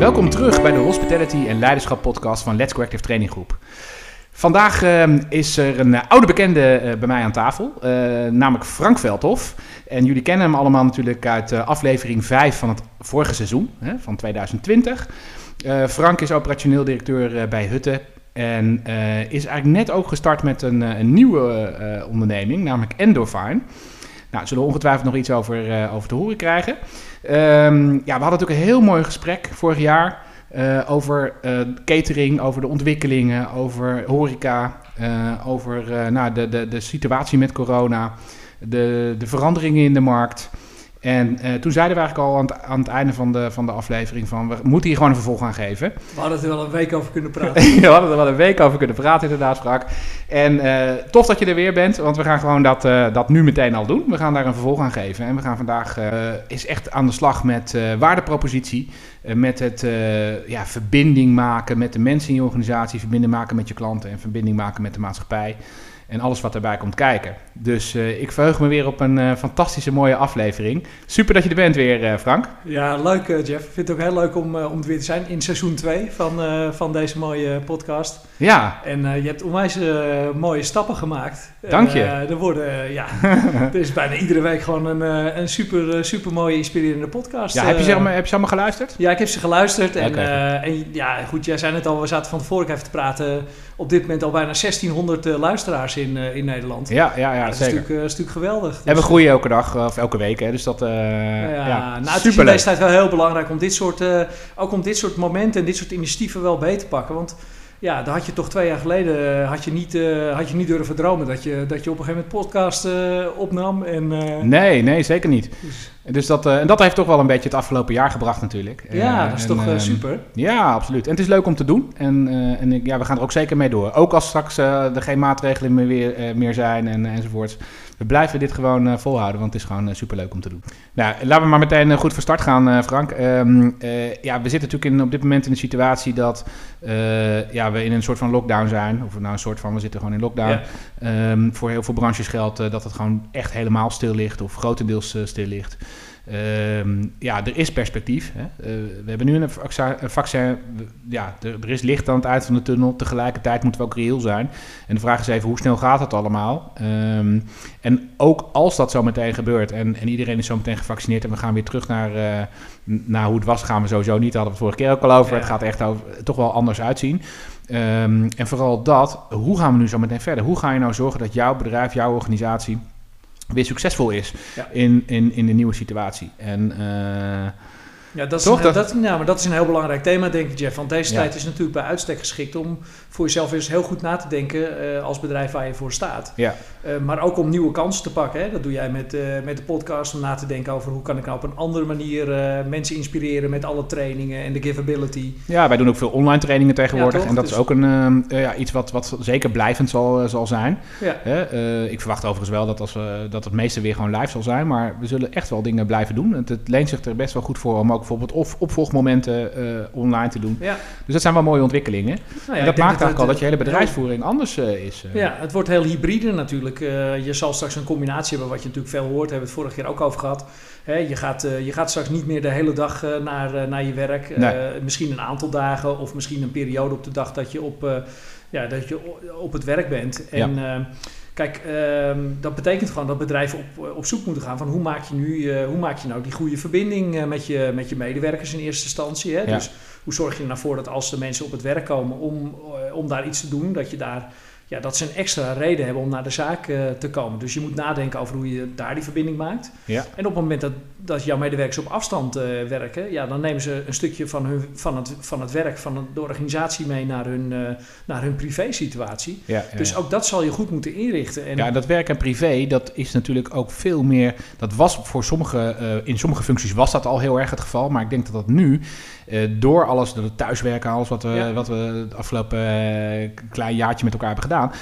Welkom terug bij de Hospitality en Leiderschap podcast van Let's Corrective Training Groep. Vandaag uh, is er een uh, oude bekende uh, bij mij aan tafel, namelijk Frank Veldhoff. En jullie kennen hem allemaal natuurlijk uit aflevering 5 van het vorige seizoen, hè, van 2020. Frank is operationeel directeur bij Hutte en is eigenlijk net ook gestart met een, een nieuwe onderneming, namelijk Endorfine. Nou, zullen we ongetwijfeld nog iets over, over te horen krijgen. Um, ja, we hadden natuurlijk een heel mooi gesprek vorig jaar uh, over uh, catering, over de ontwikkelingen, over horeca, over nou, de, de, de situatie met corona, de, de veranderingen in de markt. En uh, toen zeiden we eigenlijk al aan het, aan het, einde van de, van de aflevering van... we moeten hier gewoon een vervolg aan geven. We hadden er wel een week over kunnen praten. we hadden er wel een week over kunnen praten inderdaad, Frank. En uh, tof dat je er weer bent, want we gaan gewoon dat, uh, dat nu meteen al doen. We gaan daar een vervolg aan geven. En we gaan vandaag is echt aan de slag met waardepropositie. met het ja, verbinding maken met de mensen in je organisatie. Verbinding maken met je klanten en verbinding maken met de maatschappij en alles wat erbij komt kijken. Dus uh, ik verheug me weer op een uh, fantastische mooie aflevering. Super dat je er bent weer, uh, Frank. Ja, leuk Jeff. Ik vind het ook heel leuk om, om er weer te zijn in seizoen 2 van, van deze mooie podcast. Ja. En je hebt onwijs mooie stappen gemaakt. Dank je. er worden, ja, er is bijna iedere week gewoon een, een super, super mooie, inspirerende podcast. Ja, heb je, ze allemaal, heb je ze allemaal geluisterd? Ja, ik heb ze geluisterd. En, okay. en ja, goed, jij zei het al, we zaten van tevoren even te praten. Op dit moment al bijna 1600 luisteraars in, in Nederland. Ja, ja, ja, dat zeker. Is natuurlijk, is natuurlijk geweldig. Dus en we groeien elke dag, of elke week, hè, dus dat ja, ja, nou, het is in deze tijd wel heel belangrijk om dit soort, ook om dit soort momenten en dit soort initiatieven wel beter te pakken. Want ja, daar had je toch twee jaar geleden had je niet, uh, had je niet durven dromen dat je, dat je op een gegeven moment podcast uh, opnam. En, uh, nee, nee, zeker niet. Dus, dus dat, en dat heeft toch wel een beetje het afgelopen jaar gebracht natuurlijk. Ja, dat is en, toch super. Ja, absoluut. En het is leuk om te doen. En, en ja, we gaan er ook zeker mee door. Ook als straks er geen maatregelen meer, weer, meer zijn en, enzovoorts. We blijven dit gewoon uh, volhouden, want het is gewoon uh, superleuk om te doen. Nou, laten we maar meteen uh, goed van start gaan, Frank. Um, ja, we zitten natuurlijk in, op dit moment in de situatie dat ja, we in een soort van lockdown zijn. Of nou een soort van, we zitten gewoon in lockdown. Ja. Um, voor heel veel branches geldt dat het gewoon echt helemaal stil ligt of grotendeels stil ligt. Um, ja, er is perspectief. Hè. Uh, we hebben nu een vaccin. Een vaccin ja, er, er, is licht aan het eind van de tunnel. Tegelijkertijd moeten we ook reëel zijn. En de vraag is even, hoe snel gaat het allemaal? Um, en ook als dat zo meteen gebeurt en, en, iedereen is zo meteen gevaccineerd... en we gaan weer terug naar, uh, naar hoe het was, gaan we sowieso niet. Daar hadden we het vorige keer ook al over. Ja. Het gaat echt over, toch wel anders uitzien. Um, en vooral dat, hoe gaan we nu zo meteen verder? Hoe ga je nou zorgen dat jouw bedrijf, jouw organisatie weer succesvol is ja. in, in, in de nieuwe situatie. En, uh, ja, dat is, Toch, een, dat, dat, ja, maar dat is een heel belangrijk thema, denk ik, Jeff. Want deze ja. tijd is natuurlijk bij uitstek geschikt om voor jezelf eens heel goed na te denken uh, als bedrijf waar je voor staat. Ja. Uh, maar ook om nieuwe kansen te pakken. Hè. Dat doe jij met, uh, met de podcast, om na te denken over hoe kan ik nou op een andere manier mensen inspireren met alle trainingen en de giveability. Ja, wij doen ook veel online trainingen tegenwoordig. Ja, en dat dus is ook een, ja, iets wat, wat zeker blijvend zal, zal zijn. Ja. ik verwacht overigens wel dat, als we, dat het meeste weer gewoon live zal zijn. Maar we zullen echt wel dingen blijven doen. Het, het leent zich er best wel goed voor om ook bijvoorbeeld of opvolgmomenten online te doen. Ja. Dus dat zijn wel mooie ontwikkelingen. Nou en dat maakt eigenlijk al dat je hele bedrijfsvoering anders uh, is. Ja, het wordt heel hybride natuurlijk. Je zal straks een combinatie hebben, wat je natuurlijk veel hoort, hebben we het vorige keer ook over gehad. Hè, je, gaat, je gaat straks niet meer de hele dag naar, naar je werk. Nee. misschien een aantal dagen of misschien een periode op de dag dat je op, ja, dat je op het werk bent. En, ja. Kijk, um, dat betekent gewoon dat bedrijven op, op zoek moeten gaan van hoe maak je nu, uh, hoe maak je nou die goede verbinding uh, met, je, met je medewerkers in eerste instantie. Hè? Ja. Dus hoe zorg je er nou voor dat als de mensen op het werk komen om, uh, om daar iets te doen, dat je daar ja, dat ze een extra reden hebben om naar de zaak te komen. Dus je moet nadenken over hoe je daar die verbinding maakt. Ja. En op het moment dat, dat jouw medewerkers op afstand uh, werken, ja, dan nemen ze een stukje van, hun, van, het, van het werk, van de organisatie mee naar hun, uh, naar hun privé-situatie. Ja, ja, dus ook dat zal je goed moeten inrichten. En ja, dat werk en privé, dat is natuurlijk ook veel meer. Dat was voor sommige, in sommige functies was dat al heel erg het geval. Maar ik denk dat dat nu, door alles, door het thuiswerken, alles wat we, ja. wat we het afgelopen klein jaartje met elkaar hebben gedaan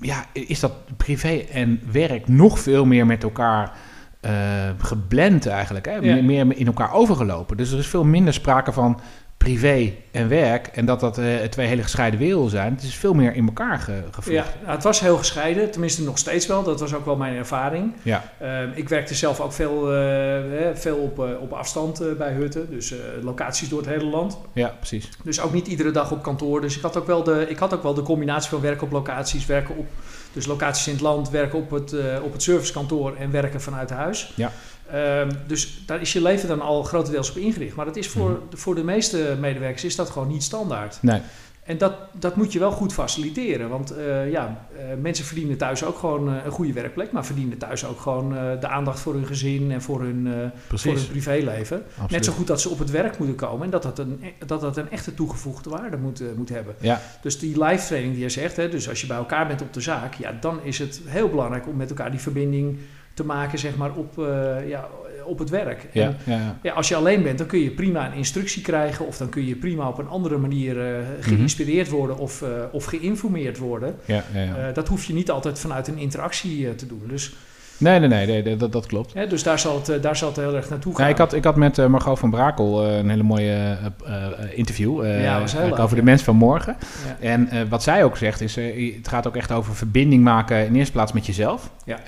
ja, is dat privé en werk nog veel meer met elkaar uh, geblend eigenlijk. Hè? Ja. Meer in elkaar overgelopen. Dus er is veel minder sprake van privé en werk. En dat dat eh, twee hele gescheiden werelden zijn. Het is veel meer in elkaar ge, Ja, gevlochten. het was heel gescheiden, tenminste nog steeds wel. Dat was ook wel mijn ervaring. Ja. Ehm, ik werkte zelf ook veel, eh, veel op, op afstand bij Hutten, dus locaties door het hele land. ja, precies. Dus ook niet iedere dag op kantoor. Dus ik had ook wel de, ik had ook wel de combinatie van werken op locaties, werken op dus locaties in het land, werken op het, eh, op het servicekantoor en werken vanuit huis. Ja. Ehm, dus daar is je leven dan al grotendeels op ingericht. Maar dat is voor, Mhm. voor de meeste medewerkers is dat gewoon niet standaard. Nee. En dat, dat moet je wel goed faciliteren. Want eh, ja, eh, mensen verdienen thuis ook gewoon eh, een goede werkplek. Maar verdienen thuis ook gewoon de aandacht voor hun gezin en voor hun, voor hun privéleven. Absoluut. Net zo goed dat ze op het werk moeten komen. En dat dat een, dat dat een echte toegevoegde waarde moet, moet hebben. Ja, Dus die live training die je zegt. Hè, dus als je bij elkaar bent op de zaak. Ja, dan is het heel belangrijk om met elkaar die verbinding te maken zeg maar, op, ja, op het werk. ja, En, ja, ja. ja, als je alleen bent, dan kun je prima een instructie krijgen. Of dan kun je prima op een andere manier eh, geïnspireerd worden of, eh, of geïnformeerd worden. ja, ja, ja. Eh, dat hoef je niet altijd vanuit een interactie eh, te doen. Dus, Nee, nee, nee, nee, dat, dat klopt. dus daar, zal het, eh, daar zal het heel erg naartoe gaan. Ja, ik, had, ik had met eh, Margot van Brakel eh, een hele mooie interview Ja, was heel over de mens van morgen. Ja. En wat zij ook zegt is, het gaat ook echt over verbinding maken in eerste plaats met jezelf. Ja.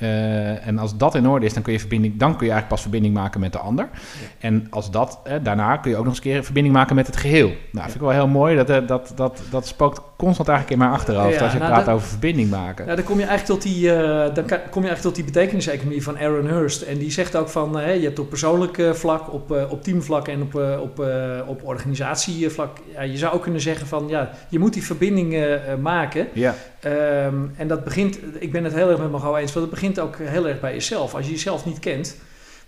En als dat in orde is, dan kun, je verbinding, dan kun je eigenlijk pas verbinding maken met de ander. En als dat, daarna kun je ook nog eens een keer verbinding maken met het geheel. Nou, vind ik wel heel mooi. Dat, dat, dat, dat spookt constant eigenlijk in mijn achterhoofd als je nou, praat dat- over verbinding maken. Ja, dan kom je eigenlijk tot die, dan kom je eigenlijk tot die betekeniseconomie van Aaron Hurst. En die zegt ook van, eh, je hebt op persoonlijk eh, vlak, op, eh, op teamvlak en op, op, op organisatievlak. Ja, je zou ook kunnen zeggen van, ja, je moet die verbinding eh, maken. Ja, Ehm, en dat begint, ik ben het heel erg met Margot eens, want het begint ook heel erg bij jezelf. Als je jezelf niet kent,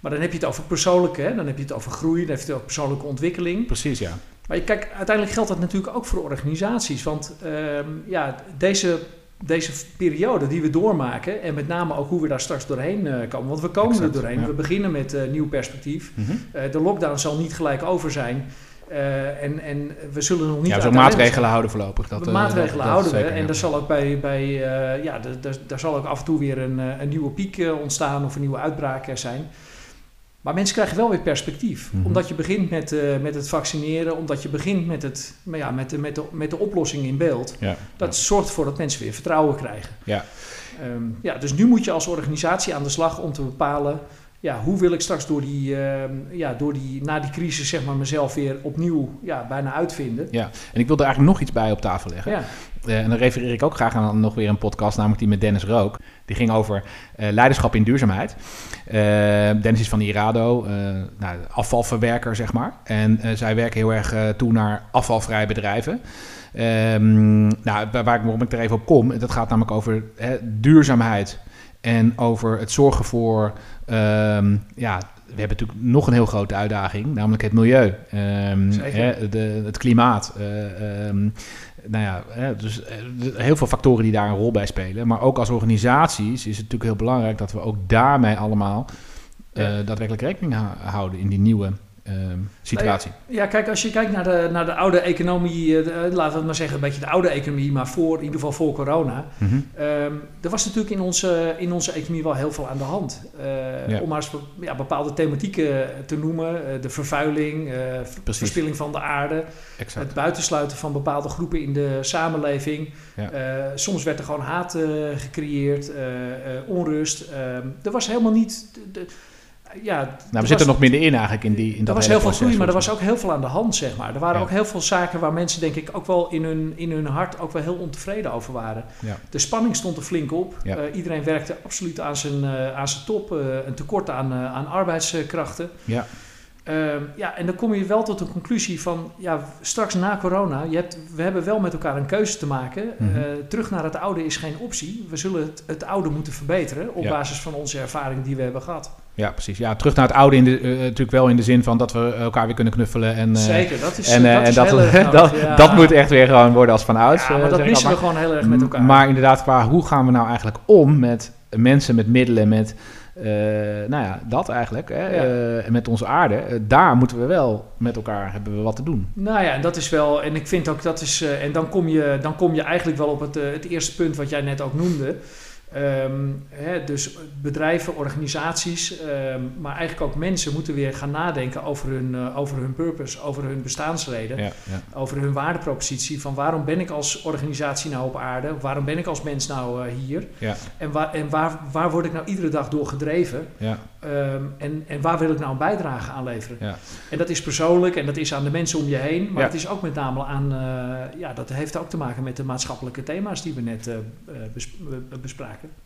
maar dan heb je het over persoonlijke, hè, dan heb je het over groei, dan heb je het over persoonlijke ontwikkeling. precies ja. Maar je- kijk, uiteindelijk geldt dat natuurlijk ook voor organisaties. Want ehm, ja, deze, deze periode die we doormaken, en met name ook hoe we daar straks doorheen eh, komen. Want we komen Exact, er doorheen. ja. We beginnen met eh, nieuw perspectief. Mhm. Eh, de lockdown zal niet gelijk over zijn. En, en we zullen nog niet Ja, ellende maatregelen houden voorlopig. Dat, maatregelen dat- dat houden we. En daar zal ook bij, bij ja, d- d- daar zal ook af en toe weer een, een nieuwe piek ontstaan of een nieuwe uitbraak er zijn. Maar mensen krijgen wel weer perspectief. Mhm. Omdat je begint met, eh, met het vaccineren, omdat je begint met, het, maar ja, met, de, met, de, met de oplossing in beeld. Ja. Dat zorgt ervoor dat mensen weer vertrouwen krijgen. Ja. Ehm, ja, dus nu moet je als organisatie aan de slag om te bepalen... Ja, hoe wil ik straks door die, ehm, ja, door die, na die crisis zeg maar, mezelf weer opnieuw ja, bijna uitvinden. Ja, en ik wil er eigenlijk nog iets bij op tafel leggen. Ja, Eh, en dan refereer ik ook graag aan nog weer een podcast, namelijk die met Dennis Rook. Die ging over eh, leiderschap in duurzaamheid. Eh, Dennis is van de Irado, nou, afvalverwerker zeg maar. En zij werken heel erg toe naar afvalvrije bedrijven. Ehm, nou, waar, waar ik, waarom ik er even op kom, dat gaat namelijk over hè, duurzaamheid. En over het zorgen voor, ehm, ja, we hebben natuurlijk nog een heel grote uitdaging, namelijk het milieu. Ehm, hè, de, het klimaat. ehm, nou ja, dus eh, heel veel factoren die daar een rol bij spelen. Maar ook als organisaties is het natuurlijk heel belangrijk dat we ook daarmee allemaal eh, daadwerkelijk rekening hou- houden in die nieuwe ehm, situatie. Ja, kijk, als je kijkt naar de, naar de oude economie, eh, de- eh, laten we het maar zeggen, een beetje de oude economie, maar voor, in ieder geval voor corona. Ehm, er was natuurlijk in onze, in onze economie wel heel veel aan de hand. Eh, Ja. Om maar eens ja, bepaalde thematieken te noemen. de vervuiling, ver- Precies. verspilling van de aarde, Exact. het buitensluiten van bepaalde groepen in de samenleving. Ja. Soms werd er gewoon haat gecreëerd, onrust. Ehm, er was helemaal niet... de- ja, Nou, er we was- zitten nog middenin eigenlijk in die in er dat was hele heel veel groei, maar er was ook heel veel aan de hand, zeg maar. Er waren Ja. ook heel veel zaken waar mensen, denk ik, ook wel in hun, in hun hart ook wel heel ontevreden over waren. Ja. De spanning stond er flink op. Ja. Eh, iedereen werkte absoluut aan zijn, eh, aan zijn top. eh, een tekort aan, aan arbeidskrachten. Ja. Ehm, ja, en dan kom je wel tot de conclusie van, ja, straks na corona, je hebt, we hebben wel met elkaar een keuze te maken. Mhm. Eh, terug naar het oude is geen optie. We zullen het, het oude moeten verbeteren op Ja. basis van onze ervaring die we hebben gehad. Ja, precies. Ja, terug naar het oude, in de, eh, natuurlijk wel in de zin van dat we elkaar weer kunnen knuffelen. En, eh, Zeker, dat is, en, dat en dat, ja. moet echt weer gewoon worden als van ouds. Ja, maar dat missen we gewoon heel erg met elkaar. Maar inderdaad, qua hoe gaan we nou eigenlijk om met mensen, met middelen, met eh, nou ja, dat eigenlijk, hè, Ja. eh, en met onze aarde. Eh, daar moeten we wel met elkaar hebben we wat te doen. Nou ja, en dat is wel, en ik vind ook dat is, en dan kom je, dan kom je eigenlijk wel op het, het eerste punt wat jij net ook noemde. Ehm, hè, dus bedrijven, organisaties, ehm, maar eigenlijk ook mensen moeten weer gaan nadenken over hun, eh, over hun purpose, over hun bestaansreden, Ja, ja. over hun waardepropositie. Van waarom ben ik als organisatie nou op aarde? Waarom ben ik als mens nou eh, hier? Ja. En, waar, en waar, waar word ik nou iedere dag door gedreven? Ehm, en, en waar wil ik nou een bijdrage aan leveren? En dat is persoonlijk en dat is aan de mensen om je heen. Maar het is ook met name aan, eh, ja, dat heeft ook te maken met de maatschappelijke thema's die we net eh,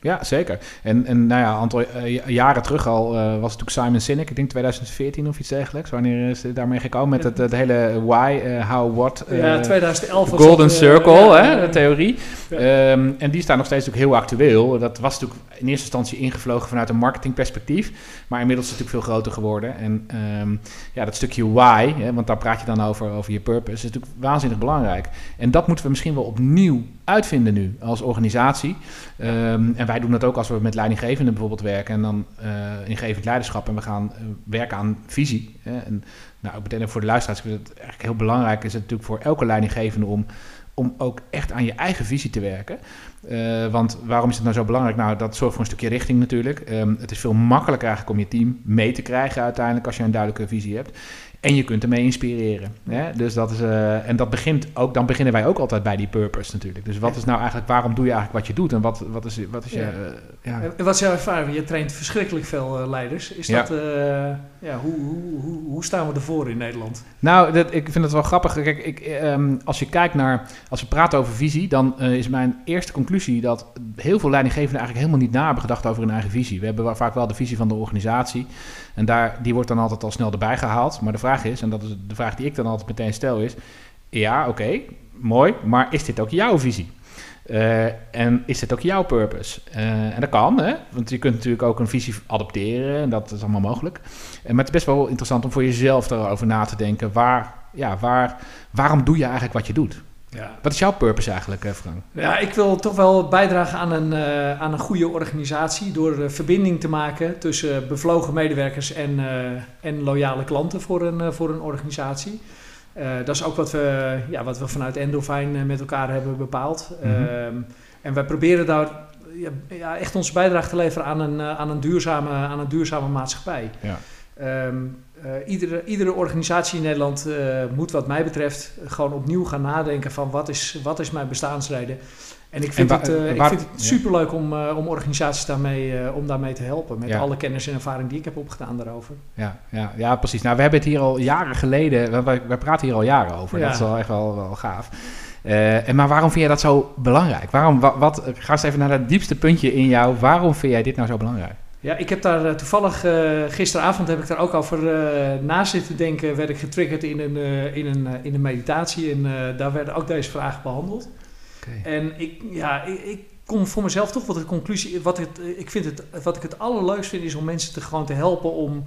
Ja, zeker. En, en nou ja, een aantal eh, jaren terug al eh, was het natuurlijk Simon Sinek, ik denk 2014 of iets dergelijks. Wanneer is het daarmee gekomen met het, het hele why, eh, how, what. ja, 2011 was Golden dat, Circle, hè, de theorie. Ehm, en die staan nog steeds ook heel actueel. Dat was natuurlijk in eerste instantie ingevlogen vanuit een marketingperspectief. Maar inmiddels is het natuurlijk veel groter geworden. En ehm, ja, dat stukje why, hè, want daar praat je dan over, over je purpose, is natuurlijk waanzinnig belangrijk. En dat moeten we misschien wel opnieuw uitvinden nu als organisatie. Ehm, en wij doen dat ook als we met leidinggevenden bijvoorbeeld werken. En dan eh ingevend leiderschap. En we gaan eh, werken aan visie. Hè. En nou, ook voor de luisteraars, ik vind het eigenlijk heel belangrijk is het natuurlijk voor elke leidinggevende om om ook echt aan je eigen visie te werken. Eh, want waarom is het nou zo belangrijk? Nou, dat zorgt voor een stukje richting natuurlijk. Ehm, het is veel makkelijker eigenlijk om je team mee te krijgen uiteindelijk als je een duidelijke visie hebt. En je kunt ermee inspireren. Hè? Dus dat is, eh, en dat begint ook, dan beginnen wij ook altijd bij die purpose natuurlijk. Dus wat is nou eigenlijk, waarom doe je eigenlijk wat je doet? En wat, wat is, wat is je... Eh, ja. En wat is jouw ervaring? Je traint verschrikkelijk veel eh, leiders. Is Ja. dat, ja, hoe, hoe, hoe, hoe staan we ervoor in Nederland? Nou, dat, ik vind het wel grappig. Kijk, ik, ehm, als je kijkt naar, als we praten over visie, dan is mijn eerste conclusie dat heel veel leidinggevenden eigenlijk helemaal niet na hebben gedacht over hun eigen visie. We hebben vaak wel de visie van de organisatie en daar, die wordt dan altijd al snel erbij gehaald. Maar de vraag is, en dat is de vraag die ik dan altijd meteen stel, is: ja, oké, mooi, maar is dit ook jouw visie? Eh, en is dit ook jouw purpose? Eh, en dat kan, hè? want je kunt natuurlijk ook een visie adopteren en dat is allemaal mogelijk. Eh, maar het is best wel interessant om voor jezelf erover na te denken. Waar, ja, waar, waarom doe je eigenlijk wat je doet? Ja. Wat is jouw purpose eigenlijk, eh, Frank? Ja, ik wil toch wel bijdragen aan een, eh, aan een goede organisatie door eh, verbinding te maken tussen bevlogen medewerkers en, en loyale klanten voor een, voor een organisatie. Dat is ook wat we, ja, wat we vanuit Endofine eh, met elkaar hebben bepaald. Mhm. Ehm, en wij proberen daar ja, ja, echt onze bijdrage te leveren aan een, aan een, duurzame, aan een duurzame maatschappij. Ja. Ehm, eh, iedere, iedere organisatie in Nederland eh, moet wat mij betreft gewoon opnieuw gaan nadenken van wat is, wat is mijn bestaansreden. En ik vind wa- het, eh, ik vind het superleuk om, eh, om organisaties daarmee, eh, om daarmee te helpen. Met Ja. alle kennis en ervaring die ik heb opgedaan daarover. Ja, ja, ja, precies. Nou, we hebben het hier al jaren geleden, wij, wij praten hier al jaren over. Ja. Dat is wel echt wel, wel gaaf. Eh, en maar waarom vind jij dat zo belangrijk? Waarom, wat, wat, ga eens even naar het diepste puntje in jou. Waarom vind jij dit nou zo belangrijk? Ja, ik heb daar eh, toevallig, eh, gisteravond heb ik daar ook over eh, na zitten denken. Werd ik getriggerd in een, in een, in een meditatie en daar werden ook deze vragen behandeld. En ik, ja, ik, ik kom voor mezelf toch wat de conclusie. Wat, het, ik vind het, wat ik het allerleukst vind, is om mensen te gewoon te helpen om,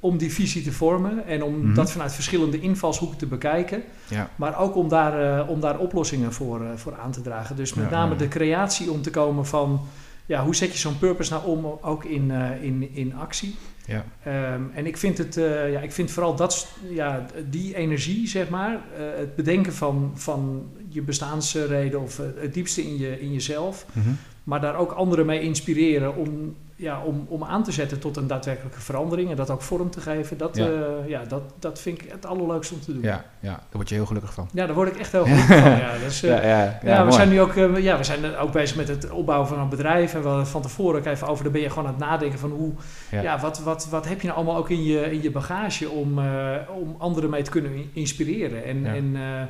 om die visie te vormen. En om Mhm. dat vanuit verschillende invalshoeken te bekijken. Ja. Maar ook om daar, om daar oplossingen voor, voor aan te dragen. Dus met Ja, name ja. de creatie om te komen van. Ja, hoe zet je zo'n purpose nou om ook in, eh, in, in actie? Ja. Ehm, en ik vind, het, eh, ja, ik vind vooral dat, ja, die energie, zeg maar, eh, het bedenken van, van je bestaansreden of het diepste in, je, in jezelf, Mhm. maar daar ook anderen mee inspireren om, ja, om, om aan te zetten tot een daadwerkelijke verandering en dat ook vorm te geven, dat, Ja. ja. ja, dat, dat vind ik het allerleukste om te doen. ja, ja, daar word je heel gelukkig van. Ja, daar word ik echt heel goed van. Ja, dus, eh, Ja, ja, ja, ja, we mooi. zijn nu ook, eh, ja, we zijn ook bezig met het opbouwen van een bedrijf. En we van tevoren ook even over, daar ben je gewoon aan het nadenken van hoe, Ja. wat, wat, wat heb je nou allemaal ook in je, in je bagage om, eh, om anderen mee te kunnen in- inspireren. En, en eh,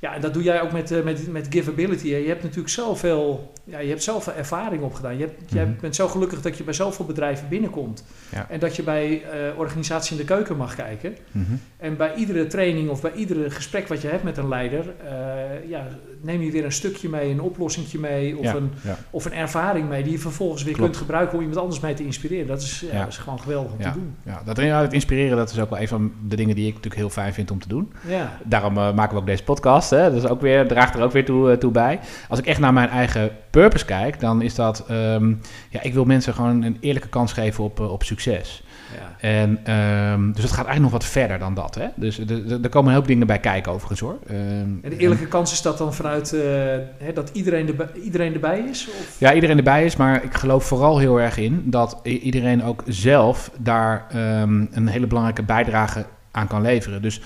ja, en dat doe jij ook met, eh, met, met Giveability. hè. Je hebt natuurlijk zoveel, ja, je hebt zoveel ervaring opgedaan. Je hebt, Mhm. bent zo gelukkig dat je bij zoveel bedrijven binnenkomt. Ja. En dat je bij eh organisatie in de keuken mag kijken. Mhm. En bij iedere training of bij iedere gesprek wat je hebt met een leider, eh, ja, neem je weer een stukje mee, een oplossingje mee of, Ja, een, ja. of een ervaring mee die je vervolgens weer Klopt. kunt gebruiken om iemand anders mee te inspireren. Dat is, ja. Dat is gewoon geweldig om te doen. Ja, dat, inspireren, dat is ook wel een van de dingen die ik natuurlijk heel fijn vind om te doen. Ja, Daarom maken we ook deze podcast. Hè? Is ook weer, draagt er ook weer toe, eh, toe bij. Als ik echt naar mijn eigen purpose kijk, dan is dat... ehm, ja, ik wil mensen gewoon een eerlijke kans geven op, eh, op succes. Ja. En, ehm, dus het gaat eigenlijk nog wat verder dan dat. Hè? Dus er- komen een hoop dingen bij kijken overigens hoor. Ehm, En de eerlijke kans is dat dan vanuit eh, hè, dat iedereen, erbij, iedereen erbij is? Of? Ja, iedereen erbij is, maar ik geloof vooral heel erg in dat iedereen ook zelf daar een hele belangrijke bijdrage aan kan leveren. Dus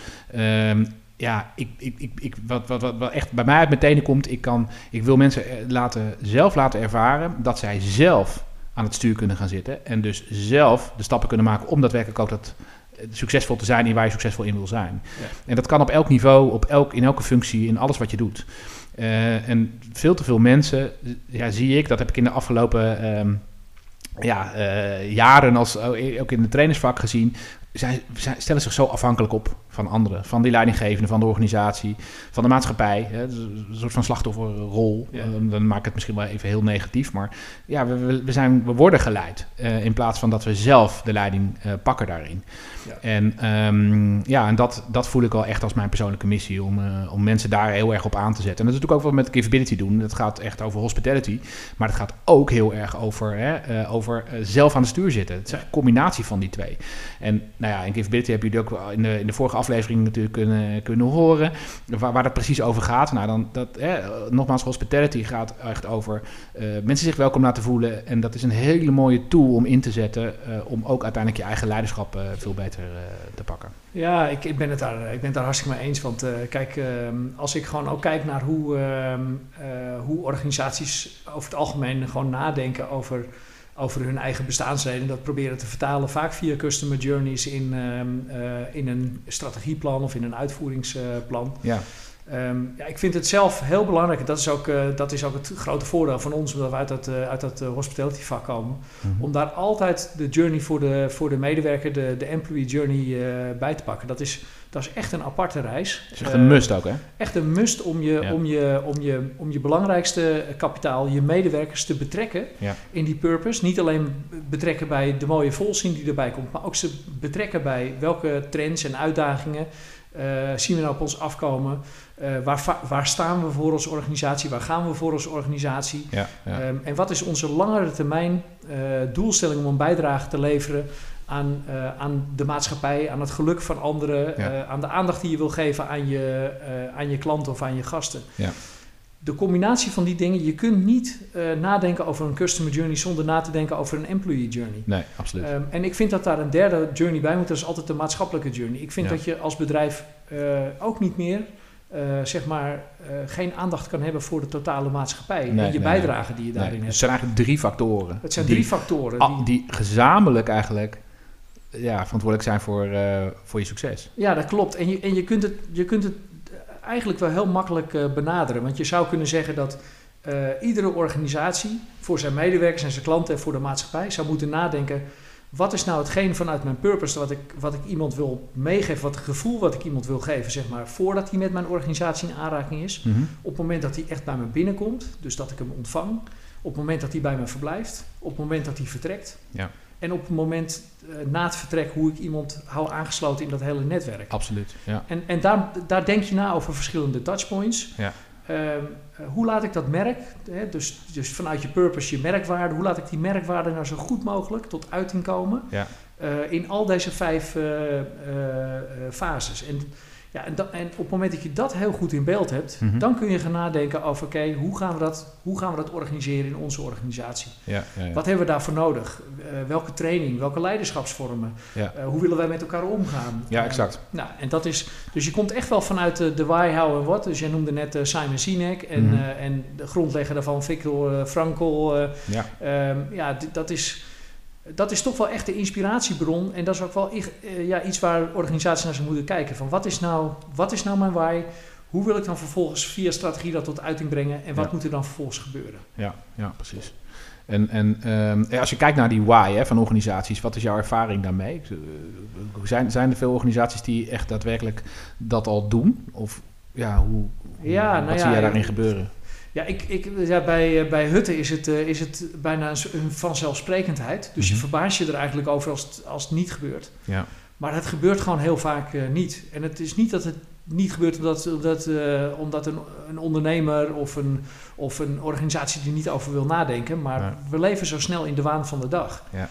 ja, ik, ik, ik, ik, wat, wat, wat, wat echt bij mij uit mijn tenen komt, ik, kan, ik wil mensen eh, laten, zelf laten ervaren dat zij zelf aan het stuur kunnen gaan zitten. En dus zelf de stappen kunnen maken om daadwerkelijk ook dat, eh, succesvol te zijn in waar je succesvol in wil zijn. Ja. En dat kan op elk niveau, op elk, in elke functie, in alles wat je doet. Eh, en veel te veel mensen, ja, zie ik, dat heb ik in de afgelopen ehm, ja, jaren, als, ook in de trainersvak gezien, zij, zij stellen zich zo afhankelijk op van anderen. Van die leidinggevende, van de organisatie, van de maatschappij. Hè, een soort van slachtofferrol. Ja. Dan maak ik het misschien wel even heel negatief. Maar ja, we, we, zijn, we worden geleid. eh, in plaats van dat we zelf de leiding eh, pakken daarin. Ja. En, ehm, ja, en dat, dat voel ik wel echt als mijn persoonlijke missie. Om, eh, om mensen daar heel erg op aan te zetten. En dat is natuurlijk ook wat we met Givability doen. Dat gaat echt over hospitality. Maar het gaat ook heel erg over, hè, over zelf aan de stuur zitten. Het is een combinatie van die twee. En nou ja, in Givability hebben jullie ook wel in de, in de vorige aflevering natuurlijk kunnen, kunnen horen. Waar, waar dat precies over gaat. Nou, dan, dat, hè, nogmaals, hospitality gaat echt over eh, mensen zich welkom laten voelen. En dat is een hele mooie tool om in te zetten. eh, om ook uiteindelijk je eigen leiderschap eh, veel beter te pakken. Ja, ik, ik, ben het daar, ik ben daar hartstikke mee eens. Want kijk, ehm, als ik gewoon ook kijk naar hoe, ehm, eh, hoe organisaties over het algemeen gewoon nadenken over, over hun eigen bestaansreden. Dat proberen te vertalen, vaak via customer journeys in, ehm, eh, in een strategieplan of in een uitvoeringsplan. Ja, Ehm, ja, ik vind het zelf heel belangrijk. Dat is ook, eh, dat is ook het grote voordeel van ons, omdat we uit dat, eh, uit dat hospitality vak komen. Mhm. Om daar altijd de journey voor de, voor de medewerker, de, de employee journey bij te pakken. Dat is, dat is echt een aparte reis. Het is echt Eh, een must ook, hè? Echt een must om je, Ja. om je, om je, om je belangrijkste kapitaal, je medewerkers te betrekken Ja. in die purpose. Niet alleen betrekken bij de mooie volzin die erbij komt, maar ook ze betrekken bij welke trends en uitdagingen eh, zien we nou op ons afkomen. Eh, waar, waar staan we voor als organisatie? Waar gaan we voor als organisatie? Ja. Ehm, en wat is onze langere termijn eh, doelstelling om een bijdrage te leveren aan, eh, aan de maatschappij, aan het geluk van anderen, Ja. eh, aan de aandacht die je wil geven aan je, eh, aan je klanten of aan je gasten? Ja. De combinatie van die dingen, je kunt niet nadenken over een customer journey zonder na te denken over een employee journey. Nee, absoluut. Ehm, en ik vind dat daar een derde journey bij moet, dat is altijd de maatschappelijke journey. Ik vind Ja. dat je als bedrijf ook niet meer, zeg maar, geen aandacht kan hebben voor de totale maatschappij Nee, en je nee, bijdrage die je Nee, daarin het hebt. zijn eigenlijk drie factoren. Het zijn die, drie factoren. Die, die gezamenlijk eigenlijk ja, verantwoordelijk zijn voor, eh, voor je succes. ja, dat klopt. En je, en je, kunt, het, je kunt het eigenlijk wel heel makkelijk eh, benaderen. Want je zou kunnen zeggen dat eh, iedere organisatie voor zijn medewerkers en zijn klanten en voor de maatschappij zou moeten nadenken. Wat is nou hetgeen vanuit mijn purpose wat ik, wat ik iemand wil meegeven, wat het gevoel wat ik iemand wil geven, zeg maar, voordat hij met mijn organisatie in aanraking is. Mhm. Op het moment dat hij echt bij me binnenkomt, dus dat ik hem ontvang. Op het moment dat hij bij me verblijft. Op het moment dat hij vertrekt. Ja. En op het moment eh, na het vertrek hoe ik iemand hou aangesloten in dat hele netwerk. Absoluut, ja. En, en daar, daar denk je na over verschillende touchpoints. Ja. Ehm, eh, hoe laat ik dat merk, hè, dus, dus vanuit je purpose, je merkwaarde, hoe laat ik die merkwaarde nou zo goed mogelijk tot uiting komen Ja. eh, in al deze vijf eh, fases. En, ja, en, op het moment dat je dat heel goed in beeld hebt, Mhm. dan kun je gaan nadenken over, oké, hoe gaan we dat, hoe gaan we dat organiseren in onze organisatie? Ja, ja, ja. Wat hebben we daarvoor nodig? Eh, welke training, welke leiderschapsvormen? Eh, hoe willen wij met elkaar omgaan? Ja, exact. nou, en dat is, dus je komt echt wel vanuit de, why, how en what. Dus jij noemde net eh, Simon Sinek en, Mhm. en de grondlegger daarvan, Viktor eh, Frankl. Ja, ehm, ja, dat is, dat is toch wel echt de inspiratiebron. En dat is ook wel eh, ja, iets waar organisaties naar zou moeten kijken. Van wat is nou, wat is nou mijn why? Hoe wil ik dan vervolgens via strategie dat tot uiting brengen? En wat Ja. moet er dan vervolgens gebeuren? ja, ja precies. En, en ehm, als je kijkt naar die why hè, van organisaties, wat is jouw ervaring daarmee? Eh, Zijn, zijn er veel organisaties die echt daadwerkelijk dat al doen? Of ja, hoe, Ja, nou wat ja, zie jij daarin gebeuren? Ja, ik, ik, ja bij, eh, bij Hutten is het, eh, is het bijna een, vanzelfsprekendheid. Dus je Mhm. verbaast je er eigenlijk over als het, als het niet gebeurt. Ja, Maar het gebeurt gewoon heel vaak eh, niet. En het is niet dat het niet gebeurt omdat, omdat, omdat een, een ondernemer of een, of een organisatie er niet over wil nadenken. Maar Ja. we leven zo snel in de waan van de dag. Ja.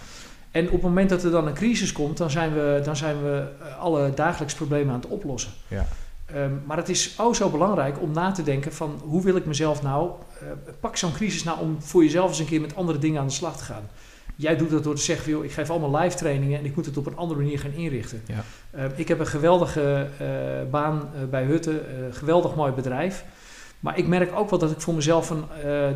En op het moment dat er dan een crisis komt, dan zijn we, dan zijn we alle dagelijks problemen aan het oplossen. Ja. Ehm, maar het is ook zo belangrijk om na te denken van hoe wil ik mezelf nou, uh, pak zo'n crisis nou om voor jezelf eens een keer met andere dingen aan de slag te gaan. Jij doet dat door te zeggen, joh, ik geef allemaal live trainingen en ik moet het op een andere manier gaan inrichten. Ja. Uh, ik heb een geweldige uh, baan bij Hutte, geweldig mooi bedrijf. Maar ik merk ook wel dat ik voor mezelf een,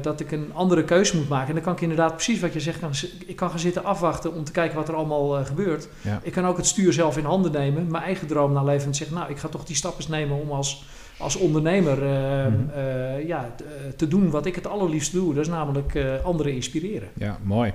dat ik een andere keuze moet maken. En dan kan ik inderdaad precies wat je zegt, kan, ik kan gaan zitten afwachten om te kijken wat er allemaal gebeurt. Ja. Ik kan ook het stuur zelf in handen nemen, mijn eigen droom naleven en zeggen, nou, ik ga toch die stappen nemen om als als ondernemer uh, mm. uh, ja, te doen wat ik het allerliefst doe. Dat is namelijk anderen inspireren. Ja, mooi.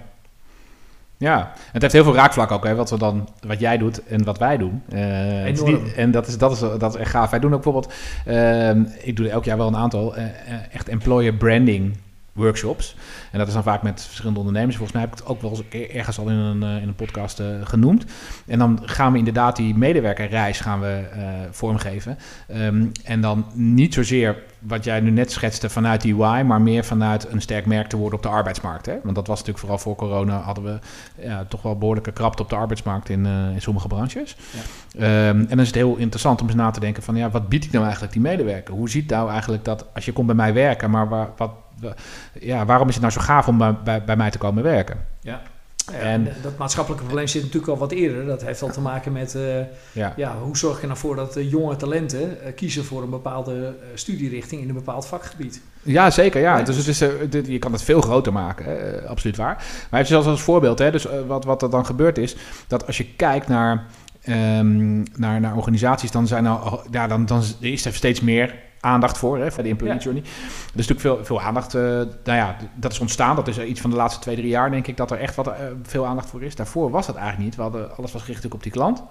Ja, het heeft heel veel raakvlak ook, hè, wat, we dan, wat jij doet en wat wij doen. Uh, niet, en dat is, dat, is, dat is echt gaaf. Wij doen ook bijvoorbeeld, uh, ik doe elk jaar wel een aantal, uh, echt employer branding workshops. En dat is dan vaak met verschillende ondernemers. Volgens mij heb ik het ook wel eens ergens al in een, in een podcast uh, genoemd. En dan gaan we inderdaad die medewerkerreis gaan we uh, vormgeven. Um, en dan niet zozeer wat jij nu net schetste vanuit die why, maar meer vanuit een sterk merk te worden op de arbeidsmarkt. Hè? Want dat was natuurlijk vooral voor corona hadden we ja, toch wel behoorlijke krapte op de arbeidsmarkt in, uh, in sommige branches. Ja. Um, en dan is het heel interessant om eens na te denken van ja, wat bied ik nou eigenlijk die medewerker? Hoe ziet nou eigenlijk dat als je komt bij mij werken, maar waar, wat, ja, waarom is het nou zo gaaf om bij, bij, bij mij te komen werken? Ja. Ja, en dat maatschappelijke probleem zit natuurlijk al wat eerder. Dat heeft al te maken met uh, ja. ja. hoe zorg je ervoor dat uh, jonge talenten uh, kiezen voor een bepaalde studierechting in een bepaald vakgebied. Ja, zeker. Ja. ja. Dus het is, dit, je kan het veel groter maken, absoluut waar. Maar even zelfs als voorbeeld, hè, dus wat, wat er dan gebeurt is, dat als je kijkt naar, um, naar, naar organisaties, dan zijn er, ja, dan, dan is er steeds meer aandacht voor, hè, voor de employee ja. journey. Er is natuurlijk veel, veel aandacht. Uh, nou ja, dat is ontstaan. Dat is iets van de laatste twee, drie jaar, denk ik, dat er echt wat, uh, veel aandacht voor is. Daarvoor was dat eigenlijk niet. We hadden, alles was gericht op die klant.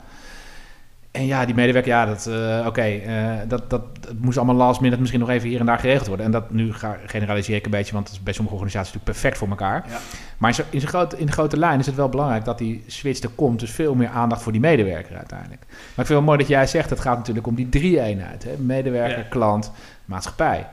En ja, die medewerker, ja, dat, uh, oké, okay, dat, dat, dat moest allemaal last minute misschien nog even hier en daar geregeld worden. En dat nu ga, generaliseer ik een beetje, want het is bij sommige organisaties natuurlijk perfect voor elkaar. Ja. Maar in, zo, in, grote, in de grote lijn is het wel belangrijk dat die switch er komt. Dus veel meer aandacht voor die medewerker uiteindelijk. Maar ik vind het wel mooi dat jij zegt, het gaat natuurlijk om die drie-eenheid. Hè? Medewerker, ja. klant, maatschappij.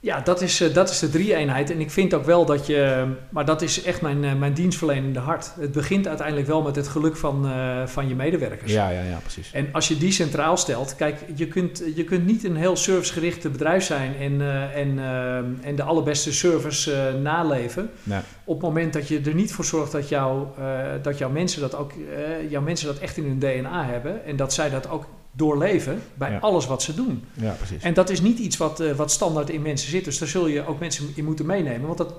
Ja, dat is, uh, dat is de drie-eenheid. En ik vind ook wel dat je... Maar dat is echt mijn, uh, mijn dienstverlenende hart. Het begint uiteindelijk wel met het geluk van, uh, van je medewerkers. Ja, ja, ja, precies. En als je die centraal stelt... Kijk, je kunt, je kunt niet een heel servicegerichte bedrijf zijn... en, en, en de allerbeste service naleven... Nee. Op het moment dat je er niet voor zorgt dat, jou, dat jouw, mensen dat ook, jouw mensen dat echt in hun DNA hebben... en dat zij dat ook doorleven bij Ja. alles wat ze doen. Ja, precies. En dat is niet iets wat, eh, wat standaard in mensen zit. Dus daar zul je ook mensen in moeten meenemen. Want dat,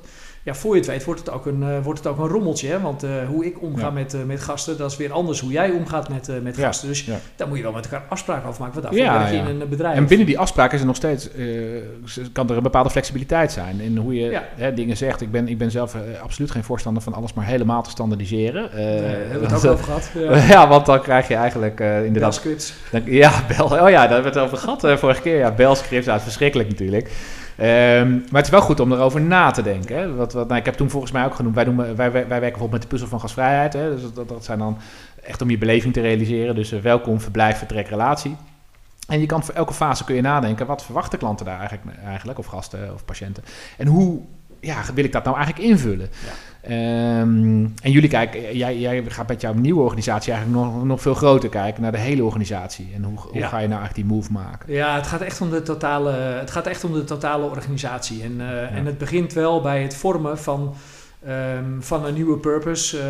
ja, voor je het weet wordt het ook een, eh, wordt het ook een rommeltje. Hè? Want eh, hoe ik omga Ja. met, eh, met gasten, dat is weer anders hoe jij omgaat met, met Ja, gasten. Dus ja. daar moet je wel met elkaar afspraken over maken. Want daarvoor Ja, werk je ja. in een bedrijf. En binnen die afspraken is er nog steeds, kan er een bepaalde flexibiliteit zijn in hoe je hè, dingen zegt. Ik ben, ik ben zelf absoluut geen voorstander van alles maar helemaal te standaardiseren. Eh, hebben we het ook over gehad. eh, ja, want dan krijg je eigenlijk inderdaad scripts. Dan- ja, bel. Oh ja, daar hebben we het over gehad eh, vorige keer. Ja, belscripts, ja, het is verschrikkelijk natuurlijk. Ehm, maar het is wel goed om erover na te denken. Hè. Wat, wat, nou, ik heb toen volgens mij ook genoemd, wij, doen, wij, wij, wij werken bijvoorbeeld met de puzzel van gasvrijheid. Hè. Dus dat, zijn dan echt om je beleving te realiseren. Dus eh, welkom, verblijf, vertrek, relatie. En je kan voor elke fase kun je nadenken, wat verwachten klanten daar eigenlijk, eigenlijk of gasten of patiënten? En hoe ja, wil ik dat nou eigenlijk invullen? Ehm, en jullie kijken, jij, jij gaat met jouw nieuwe organisatie eigenlijk nog, nog veel groter kijken naar de hele organisatie. En hoe, hoe Ja. ga je nou eigenlijk die move maken? Ja, het gaat echt om de totale, het gaat echt om de totale organisatie. En, eh, en het begint wel bij het vormen van, ehm, van een nieuwe purpose. Eh,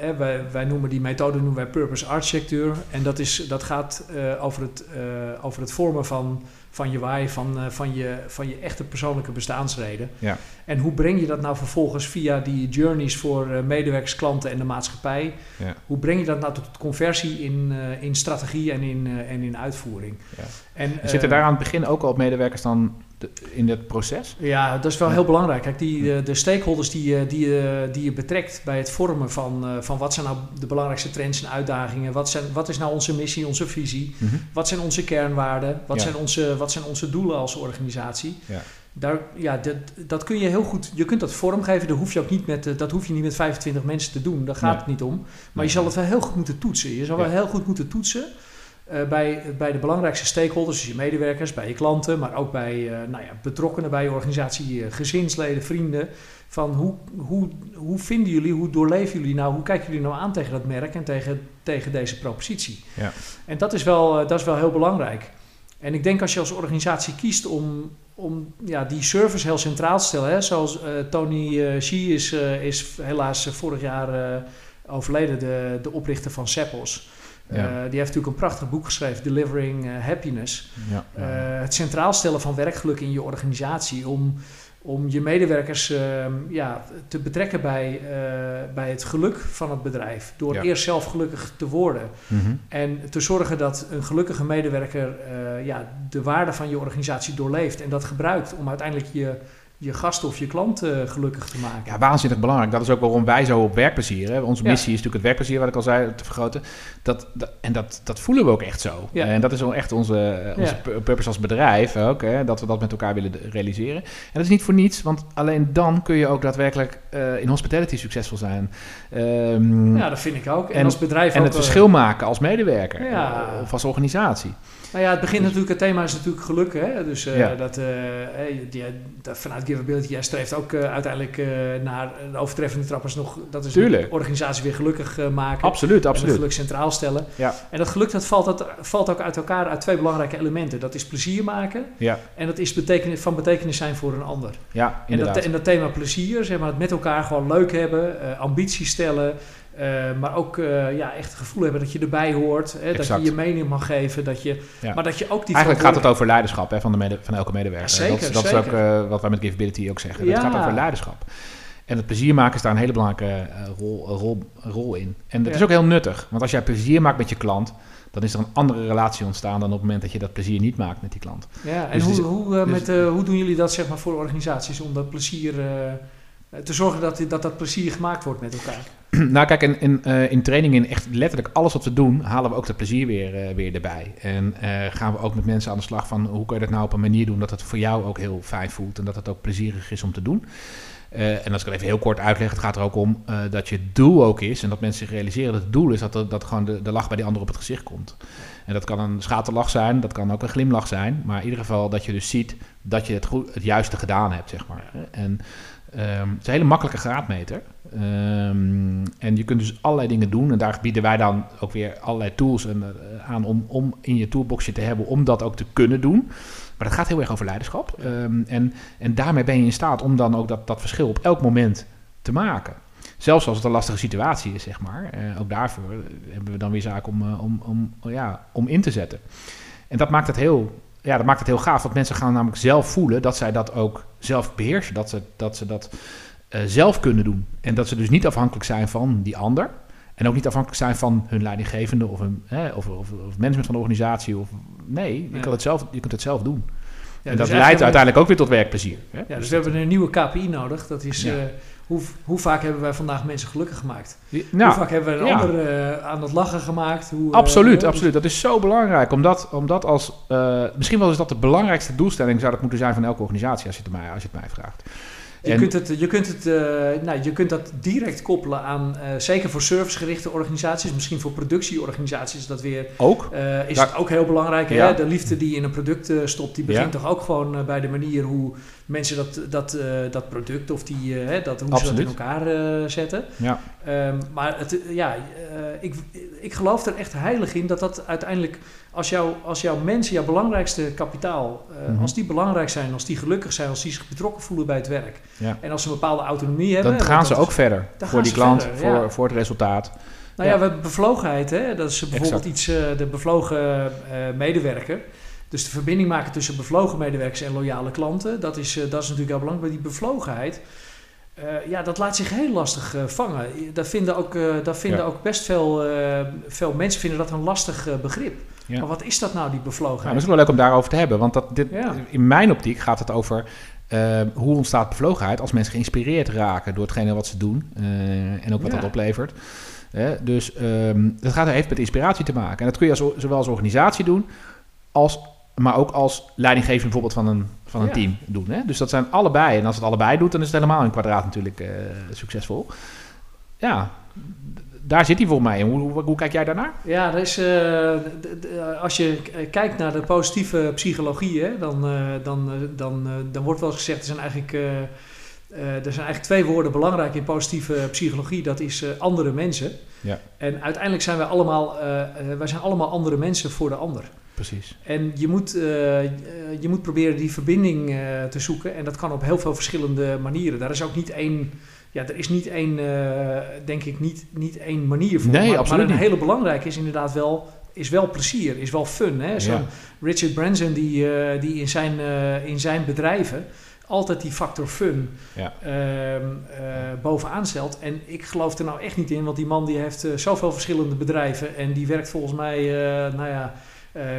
hè, wij, wij noemen die methode noemen wij purpose architectuur. En dat, is, dat gaat eh, over, het, eh, over het vormen van, van je why, van, van, je, van je echte persoonlijke bestaansreden. Ja. En hoe breng je dat nou vervolgens via die journeys voor medewerkers, klanten en de maatschappij? Ja. Hoe breng je dat nou tot conversie in, in strategie en in, en in uitvoering? Ja. En, Zitten daar aan het begin ook al medewerkers dan de- in het proces? Ja, dat is wel heel belangrijk. Kijk, die, eh, de stakeholders die, je- die, je- die je betrekt bij het vormen van, eh, van wat zijn nou de belangrijkste trends en uitdagingen, wat, zijn, wat is nou onze missie, onze visie, Mhm. wat zijn onze kernwaarden, wat, Ja. zijn, onze, wat zijn onze doelen als organisatie. Ja. Daar, ja, dat, dat kun je heel goed, je kunt dat vormgeven, dat hoef je ook niet met, eh, dat hoef je niet met 25 mensen te doen, daar gaat Nee. het niet om. Maar Nee. je zal het wel heel goed moeten toetsen. Je zal Ja. wel heel goed moeten toetsen eh, bij, bij de belangrijkste stakeholders, dus je medewerkers, bij je klanten, maar ook bij uh, nou ja, betrokkenen bij je organisatie, gezinsleden, vrienden. Van hoe, hoe, hoe vinden jullie, hoe doorleven jullie nou, hoe kijken jullie nou aan tegen dat merk en tegen, tegen deze propositie? Ja. En dat is, wel, dat is wel heel belangrijk. En ik denk als je als organisatie kiest om, om ja, die service heel centraal te stellen, hè, zoals Tony Xi is, is helaas vorig jaar overleden, de, de oprichter van Seppels. Ja. Uh, die heeft natuurlijk een prachtig boek geschreven, Delivering uh, Happiness. Ja, ja. Uh, het centraal stellen van werkgeluk in je organisatie. Om, om je medewerkers ehm, ja, te betrekken bij, bij het geluk van het bedrijf. Door eerst zelf gelukkig te worden. Mm -hmm. En te zorgen dat een gelukkige medewerker ja, de waarde van je organisatie doorleeft. En dat gebruikt om uiteindelijk je je gast of je klant uh, gelukkig te maken. Ja, waanzinnig belangrijk. Dat is ook waarom wij zo op werkplezier. Hè. Onze missie is natuurlijk het werkplezier, wat ik al zei, te vergroten. Dat, dat en dat, dat voelen we ook echt zo. Ja. En dat is ook echt onze, onze ja. purpose als bedrijf ook, hè, dat we dat met elkaar willen realiseren. En dat is niet voor niets, want alleen dan kun je ook daadwerkelijk uh, in hospitality succesvol zijn. Um, ja, dat vind ik ook. En, en als bedrijf En ook, het verschil maken als medewerker of als organisatie. Nou ja, het begint natuurlijk, het thema is natuurlijk geluk. Hè? Dus uh, ja. dat, uh, die, dat, vanuit Giverability, jij streeft ook uh, uiteindelijk naar de overtreffende trappers nog, dat is de organisatie weer gelukkig maken. Absoluut, absoluut. geluk centraal stellen. Ja. En dat geluk dat valt, dat valt ook uit elkaar uit twee belangrijke elementen. Dat is plezier maken ja. en dat is betekenis, van betekenis zijn voor een ander. Ja, en dat, en dat thema plezier, zeg maar, het met elkaar gewoon leuk hebben, ambitie stellen, maar ook uh, ja, echt het gevoel hebben dat je erbij hoort. Hè, dat je je mening mag geven. Dat je, ja. Maar dat je ook die Eigenlijk gaat het over leiderschap hè, van, de mede, van elke medewerker. Ja, zeker, dat, dat zeker. is ook uh, wat wij met Giveability ook zeggen. Het gaat over leiderschap. En het plezier maken is daar een hele belangrijke rol, rol, rol in. En dat is ook heel nuttig. Want als jij plezier maakt met je klant... dan is er een andere relatie ontstaan... dan op het moment dat je dat plezier niet maakt met die klant. Ja, en dus hoe, hoe, dus, met, hoe doen jullie dat zeg maar, voor organisaties... om dat plezier te zorgen dat, dat dat plezier gemaakt wordt met elkaar? Nou, kijk, in, in, uh, in trainingen, echt letterlijk alles wat we doen, halen we ook dat plezier weer, uh, weer erbij. En uh, gaan we ook met mensen aan de slag van hoe kun je dat nou op een manier doen dat het voor jou ook heel fijn voelt en dat het ook plezierig is om te doen. en als ik het even heel kort uitleg, het gaat er ook om dat je doel ook is en dat mensen zich realiseren dat het doel is dat, er, dat gewoon de, de lach bij die ander op het gezicht komt. En dat kan een schaterlach zijn, dat kan ook een glimlach zijn, maar in ieder geval dat je dus ziet dat je het, goed, het juiste gedaan hebt, zeg maar. En um, het is een hele makkelijke graadmeter. Um, en je kunt dus allerlei dingen doen. En daar bieden wij dan ook weer allerlei tools en, uh, aan om, om in je toolboxje te hebben om dat ook te kunnen doen. Maar dat gaat heel erg over leiderschap. Um, en, en daarmee ben je in staat om dan ook dat, dat verschil op elk moment te maken. Zelfs als het een lastige situatie is, zeg maar. Uh, ook daarvoor hebben we dan weer zaken om, uh, om, om, ja, om in te zetten. En dat maakt het heel ja, dat maakt het heel gaaf. Want mensen gaan namelijk zelf voelen dat zij dat ook zelf beheersen. Dat ze dat, ze dat uh, zelf kunnen doen. En dat ze dus niet afhankelijk zijn van die ander. En ook niet afhankelijk zijn van hun leidinggevende of, een, hè, of, of, of management van de organisatie. Of, nee, je, ja. kan het zelf, je kunt het zelf doen. Ja, en dat dus leidt uiteindelijk ook weer tot werkplezier. Hè? Ja, dus we hebben een nieuwe KPI nodig. Dat is ja. uh, hoe, hoe vaak hebben wij vandaag mensen gelukkig gemaakt? Nou, hoe vaak hebben we een ja. ander uh, aan het lachen gemaakt? Hoe, absoluut, uh, absoluut. Dat is zo belangrijk. Omdat, omdat als, misschien wel is dat de belangrijkste doelstelling zou dat moeten zijn van elke organisatie als je het mij, als je het mij vraagt. Je, en, kunt het, je, kunt het, nou, je kunt dat direct koppelen aan, zeker voor servicegerichte organisaties, misschien voor productieorganisaties, dat weer. Ook? Is ja. het ook heel belangrijk. Ja. Hè? De liefde die in een product stopt, die begint ja. toch ook gewoon bij de manier hoe mensen dat, dat, dat product of die, dat, hoe Absoluut. ze dat in elkaar zetten. Ja. Um, maar het, ja, ik, ik geloof er echt heilig in dat dat uiteindelijk als, jou, als jouw mensen, jouw belangrijkste kapitaal, mm -hmm. als die belangrijk zijn, als die gelukkig zijn, als die zich betrokken voelen bij het werk. Ja. En als ze een bepaalde autonomie hebben. Dan gaan ze ook verder voor die klant, verder, voor, ja. voor het resultaat. Nou ja, we hebben bevlogenheid. Hè? Dat is bijvoorbeeld exact. iets, de bevlogen medewerker. Dus de verbinding maken tussen bevlogen medewerkers en loyale klanten. Dat is, dat is natuurlijk heel belangrijk. Maar die bevlogenheid, uh, ja, dat laat zich heel lastig uh, vangen. Dat vinden ook, uh, dat vinden ja. ook best veel, veel mensen vinden dat een lastig begrip. Ja. Maar wat is dat nou, die bevlogenheid? Nou, dat is wel leuk om daarover te hebben. Want dat, dit, ja. in mijn optiek gaat het over hoe ontstaat bevlogenheid als mensen geïnspireerd raken door hetgene wat ze doen. en ook wat dat oplevert. dus um, dat gaat, heeft met inspiratie te maken. En dat kun je als, zowel als organisatie doen als maar ook als leidinggevende bijvoorbeeld van een, van een ja. team doen. Hè? Dus dat zijn allebei. En als het allebei doet, dan is het helemaal in kwadraat natuurlijk uh, succesvol. Ja, daar zit hij volgens mij in. Hoe, hoe, hoe kijk jij daarnaar? Ja, er is, uh, de, de, als je kijkt naar de positieve psychologie, hè, dan, uh, dan, dan, dan wordt wel eens gezegd, er zijn eigenlijk... er zijn eigenlijk twee woorden belangrijk in positieve psychologie. Dat is andere mensen. Ja. En uiteindelijk zijn wij allemaal, wij zijn allemaal andere mensen voor de ander. Precies. En je moet, uh, je moet proberen die verbinding uh, te zoeken. En dat kan op heel veel verschillende manieren. Daar is ook niet één. Ja, er is niet één, uh, denk ik, niet, niet één manier voor. Nee, maar, absoluut maar een hele belangrijke is inderdaad wel, is wel plezier, is wel fun. Hè? Ja. Richard Branson die, die in, zijn, in zijn bedrijven altijd die factor fun Ja. ehm, bovenaan stelt. En ik geloof er nou echt niet in, want die man die heeft zoveel verschillende bedrijven en die werkt volgens mij, nou ja,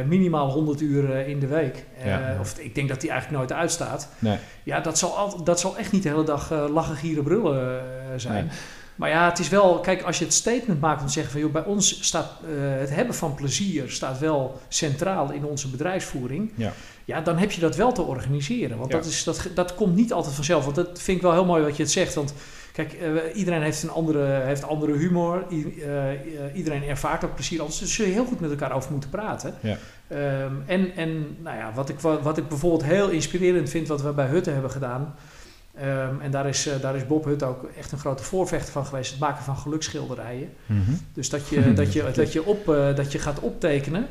minimaal 100 uur uh, in de week. Ja. Of ik denk dat die eigenlijk nooit uitstaat. Nee. Ja, dat zal, al, dat zal echt niet de hele dag lachen, gieren, brullen zijn. Nee. Maar ja, het is wel, kijk, als je het statement maakt om te zeggen van, joh, bij ons staat het hebben van plezier staat wel centraal in onze bedrijfsvoering. Ja. Ja, dan heb je dat wel te organiseren. Want Ja. dat, is, dat, dat komt niet altijd vanzelf. Want dat vind ik wel heel mooi wat je het zegt. Want Kijk, uh, iedereen heeft een andere, heeft andere humor. I, uh, iedereen ervaart ook plezier anders. Dus zul je heel goed met elkaar over moeten praten. Ja. Um, en, en nou ja, wat, ik, wat ik bijvoorbeeld heel inspirerend vind, wat we bij Hutte hebben gedaan. Um, en daar is, uh, daar is Bob Hutte ook echt een grote voorvechter van geweest. Het maken van geluksschilderijen. Mm -hmm. Dus dat je, dat je, dat je, op, dat je gaat optekenen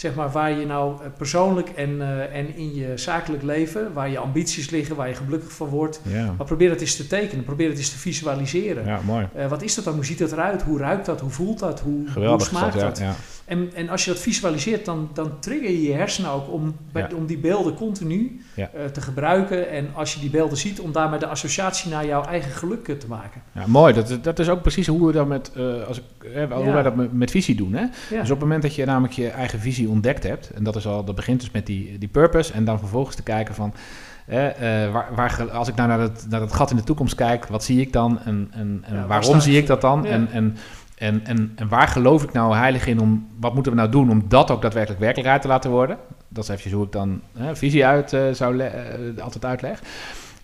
zeg maar, waar je nou persoonlijk en, uh, en in je zakelijk leven, waar je ambities liggen, waar je gelukkig van wordt. Maar probeer het eens te tekenen, probeer het eens te visualiseren. Ja, mooi. Uh, wat is dat dan? Hoe ziet dat eruit? Hoe ruikt dat? Hoe voelt dat? Hoe, Geweldig hoe smaakt dat, ja, dat? Ja. En, en als je dat visualiseert, dan, dan trigger je je hersenen ook om, bij, Ja. om die beelden continu Ja. uh, te gebruiken. En als je die beelden ziet, om daarmee de associatie naar jouw eigen geluk te maken. Ja, mooi. Dat, is- dat is ook precies hoe we dat met, eh, als ik, eh, hoe Ja. wij dat met, met visie doen. Hè? Dus op het moment dat je namelijk je eigen visie ontdekt hebt, en dat, is al, dat begint dus met die, die purpose, en dan vervolgens te kijken van, eh, eh, waar, waar, als ik nou naar dat, naar dat gat in de toekomst kijk, wat zie ik dan en, en, en waarom zie ik dat dan? En, en, en, en, en waar geloof ik nou heilig in om, wat moeten we nou doen om dat ook daadwerkelijk werkelijkheid te laten worden? Dat is eventjes hoe ik dan eh, visie uit eh, zou eh, altijd uitleg.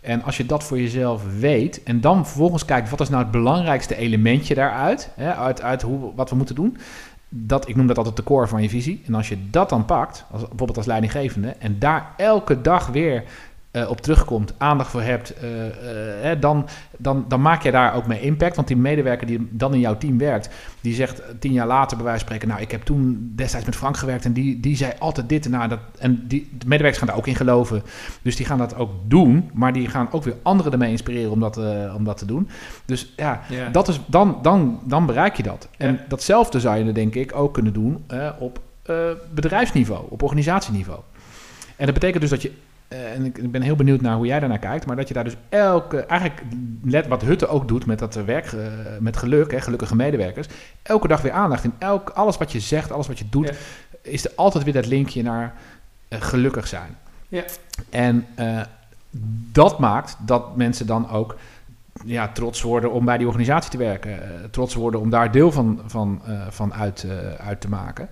En als je dat voor jezelf weet en dan vervolgens kijkt wat is nou het belangrijkste elementje daaruit, hè, uit, uit hoe, wat we moeten doen, dat, ik noem dat altijd de core van je visie. En als je dat dan pakt, als, bijvoorbeeld als leidinggevende, en daar elke dag weer eh, op terugkomt, aandacht voor hebt, eh, eh, dan, dan, dan maak je daar ook mee impact. Want die medewerker die dan in jouw team werkt, die zegt tien jaar later bij wijze van spreken, nou ik heb toen destijds met Frank gewerkt en die, die zei altijd dit en nou, dat. En die, de medewerkers gaan daar ook in geloven. Dus die gaan dat ook doen, maar die gaan ook weer anderen ermee inspireren om dat, om dat te doen. Dus ja, dat is, dan, dan, dan bereik je dat. En datzelfde zou je denk ik ook kunnen doen op bedrijfsniveau, op organisatieniveau. En dat betekent dus dat je, eh, en ik ik ben heel benieuwd naar hoe jij daarnaar kijkt, maar dat je daar dus elke, eigenlijk let wat Hutte ook doet met dat eh, werk, eh, met geluk, hè, gelukkige medewerkers, elke dag weer aandacht in elk, alles wat je zegt, alles wat je doet, Ja. is er altijd weer dat linkje naar gelukkig zijn. Ja. En dat maakt dat mensen dan ook ja, trots worden om bij die organisatie te werken. trots worden om daar deel van, van, van uit, uit te maken.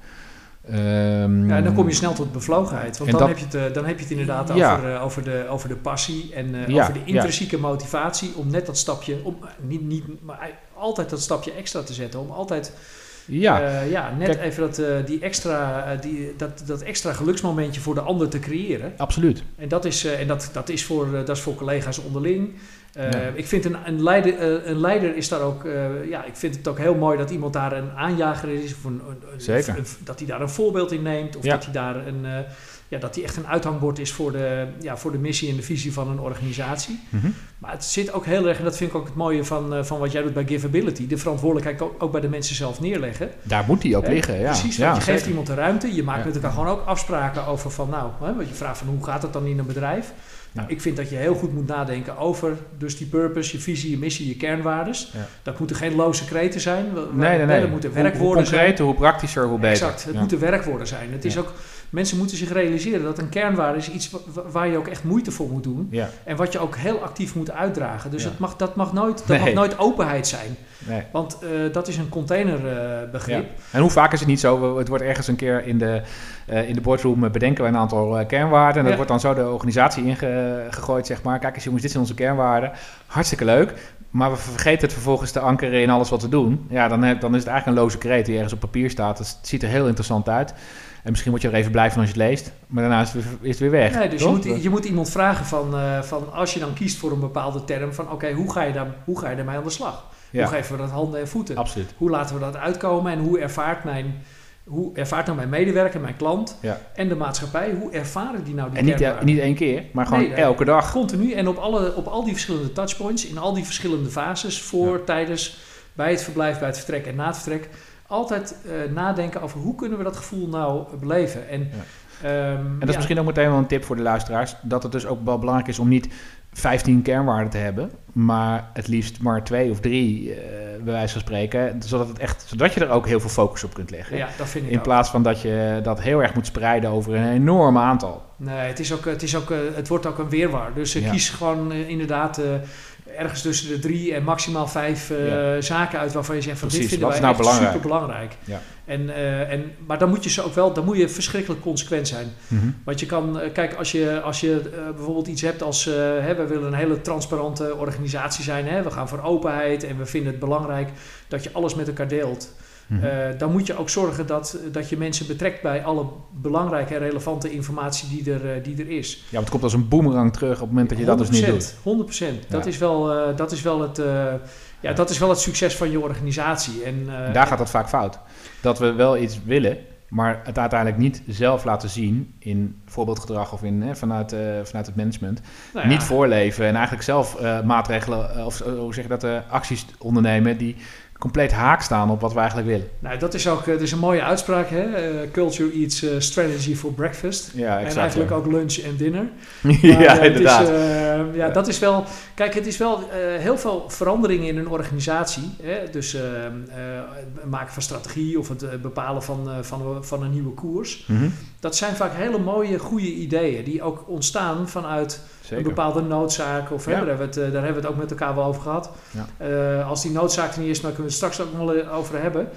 Ehm, Ja, en dan kom je snel tot bevlogenheid. Want dan, dat- heb je het, eh, dan heb je het inderdaad Ja. over, eh, over, de, over de passie en eh, Ja, over de ja. intrinsieke motivatie om net dat stapje, om, niet, niet, maar altijd dat stapje extra te zetten. Om altijd ja, ja, net Kijk- even dat, die extra, die, dat, dat extra geluksmomentje voor de ander te creëren. absoluut. En dat is, en dat, dat is, voor, dat is voor collega's onderling. Eh, Ja. Ik vind een, een, leider, eh, een leider is daar ook, eh, ja, ik vind het ook heel mooi dat iemand daar een aanjager is. Of een, Zeker. een- dat hij daar een voorbeeld in neemt. Of Ja. dat hij daar een, ja, dat hij echt een uithangbord is voor de, ja, voor de missie en de visie van een organisatie. Mhm. Maar het zit ook heel erg, en dat vind ik ook het mooie van, van wat jij doet bij Giveability, de verantwoordelijkheid ook, ook bij de mensen zelf neerleggen. Daar moet die ook liggen. Ja. Precies, ja, je geeft zeker. iemand de ruimte. Je maakt met elkaar gewoon ook afspraken over van nou, hè, want je vraagt van hoe gaat het dan in een bedrijf? Nou, ik vind dat je heel goed moet nadenken over dus die purpose, je visie, je missie, je kernwaardes. Dat moeten geen loze kreten zijn. Nee, nee, nee. Dat moeten Hoe- werkwoorden hoe zijn. concreter, hoe praktischer, hoe beter. Exact, het moeten werkwoorden zijn. Het is ook, mensen moeten zich realiseren dat een kernwaarde is iets wa- wa- waar je ook echt moeite voor moet doen. Ja, En wat je ook heel actief moet uitdragen. Dus Ja. het mag, dat, mag nooit, dat Nee. mag nooit openheid zijn. nee. Want eh, dat is een containerbegrip. En hoe vaak is het niet zo? we- Het wordt ergens een keer in de, eh, in de boardroom eh, bedenken wij een aantal eh, kernwaarden. En dat Ja. wordt dan zo de organisatie ingegooid, zeg maar. Kijk eens jongens, dit zijn onze kernwaarden. Hartstikke leuk. maar we vergeten het vervolgens te ankeren in alles wat we doen. Ja, dan, heb, dan is het eigenlijk een loze kreet die ergens op papier staat. Het ziet er heel interessant uit. En misschien word je er even blij van als je het leest. Maar daarna is het weer, is het weer weg. Nee, dus je moet, je moet iemand vragen van, eh, van als je dan kiest voor een bepaalde term, van oké, hoe ga je daar, hoe ga je daarmee aan de slag? Ja. Hoe geven we dat handen en voeten? Absoluut. Hoe laten we dat uitkomen en hoe ervaart mijn, hoe ervaart nou mijn medewerker, mijn klant Ja. en de maatschappij, hoe ervaren die nou die En niet, niet één keer, maar gewoon Nee, elke dag. Continu en op, alle, op al die verschillende touchpoints, in al die verschillende fases, voor, tijdens, bij het verblijf, bij het vertrek en na het vertrek, altijd eh, nadenken over hoe kunnen we dat gevoel nou beleven. En, ehm, En dat is misschien ook meteen wel een tip voor de luisteraars. Dat het dus ook wel belangrijk is om niet 15 kernwaarden te hebben. Maar het liefst maar twee of drie, eh, bij wijze van spreken. Zodat, het echt, zodat je er ook heel veel focus op kunt leggen. ja, dat vind ik In ook. plaats van dat je dat heel erg moet spreiden over een enorm aantal. Nee, het, is ook, het, is ook, eh, het wordt ook een weerwaar. Dus Ja. kies gewoon inderdaad ergens tussen de drie en maximaal vijf eh, zaken uit waarvan je zegt van Precies, dit vinden wij nou echt belangrijk? super belangrijk. Ja. En, eh, en, maar dan moet je ze ook wel, dan moet je verschrikkelijk consequent zijn. Want je kan, eh, kijk, als je, als je bijvoorbeeld iets hebt als, hè, we willen een hele transparante organisatie zijn, hè, we gaan voor openheid en we vinden het belangrijk dat je alles met elkaar deelt. Mhm. Eh, dan moet je ook zorgen dat, dat je mensen betrekt bij alle belangrijke en relevante informatie die er, eh, die er is. Ja, want het komt als een boemerang terug op het moment dat je dat dus niet doet. 100%. Dat, Ja. is wel, eh, dat, is wel het, ja, dat is wel het succes van je organisatie. En, daar gaat het vaak fout. Dat we wel iets willen, maar het uiteindelijk niet zelf laten zien in voorbeeldgedrag of in, hè, vanuit, vanuit het management. nou ja, Niet voorleven en eigenlijk zelf maatregelen of hoe zeg je dat, acties ondernemen die compleet haak staan op wat we eigenlijk willen. Nou, dat is ook dat is een mooie uitspraak. Hè? Eh, culture eats eh, strategy for breakfast. Ja, en exact. eigenlijk ja. ook lunch en dinner. ja, Maar, eh, inderdaad. Het is, eh, ja, dat is wel. Kijk, het is wel eh, heel veel veranderingen in een organisatie. Hè? Dus eh, eh, het maken van strategie of het eh, bepalen van, van, van een nieuwe koers. Mhm, Dat zijn vaak hele mooie, goede ideeën die ook ontstaan vanuit Zeker. een bepaalde noodzaak. Of, hè, daar, hebben we het, daar hebben we het ook met elkaar wel over gehad. Eh, als die noodzaak er niet is, dan kunnen we het straks ook nog wel over hebben.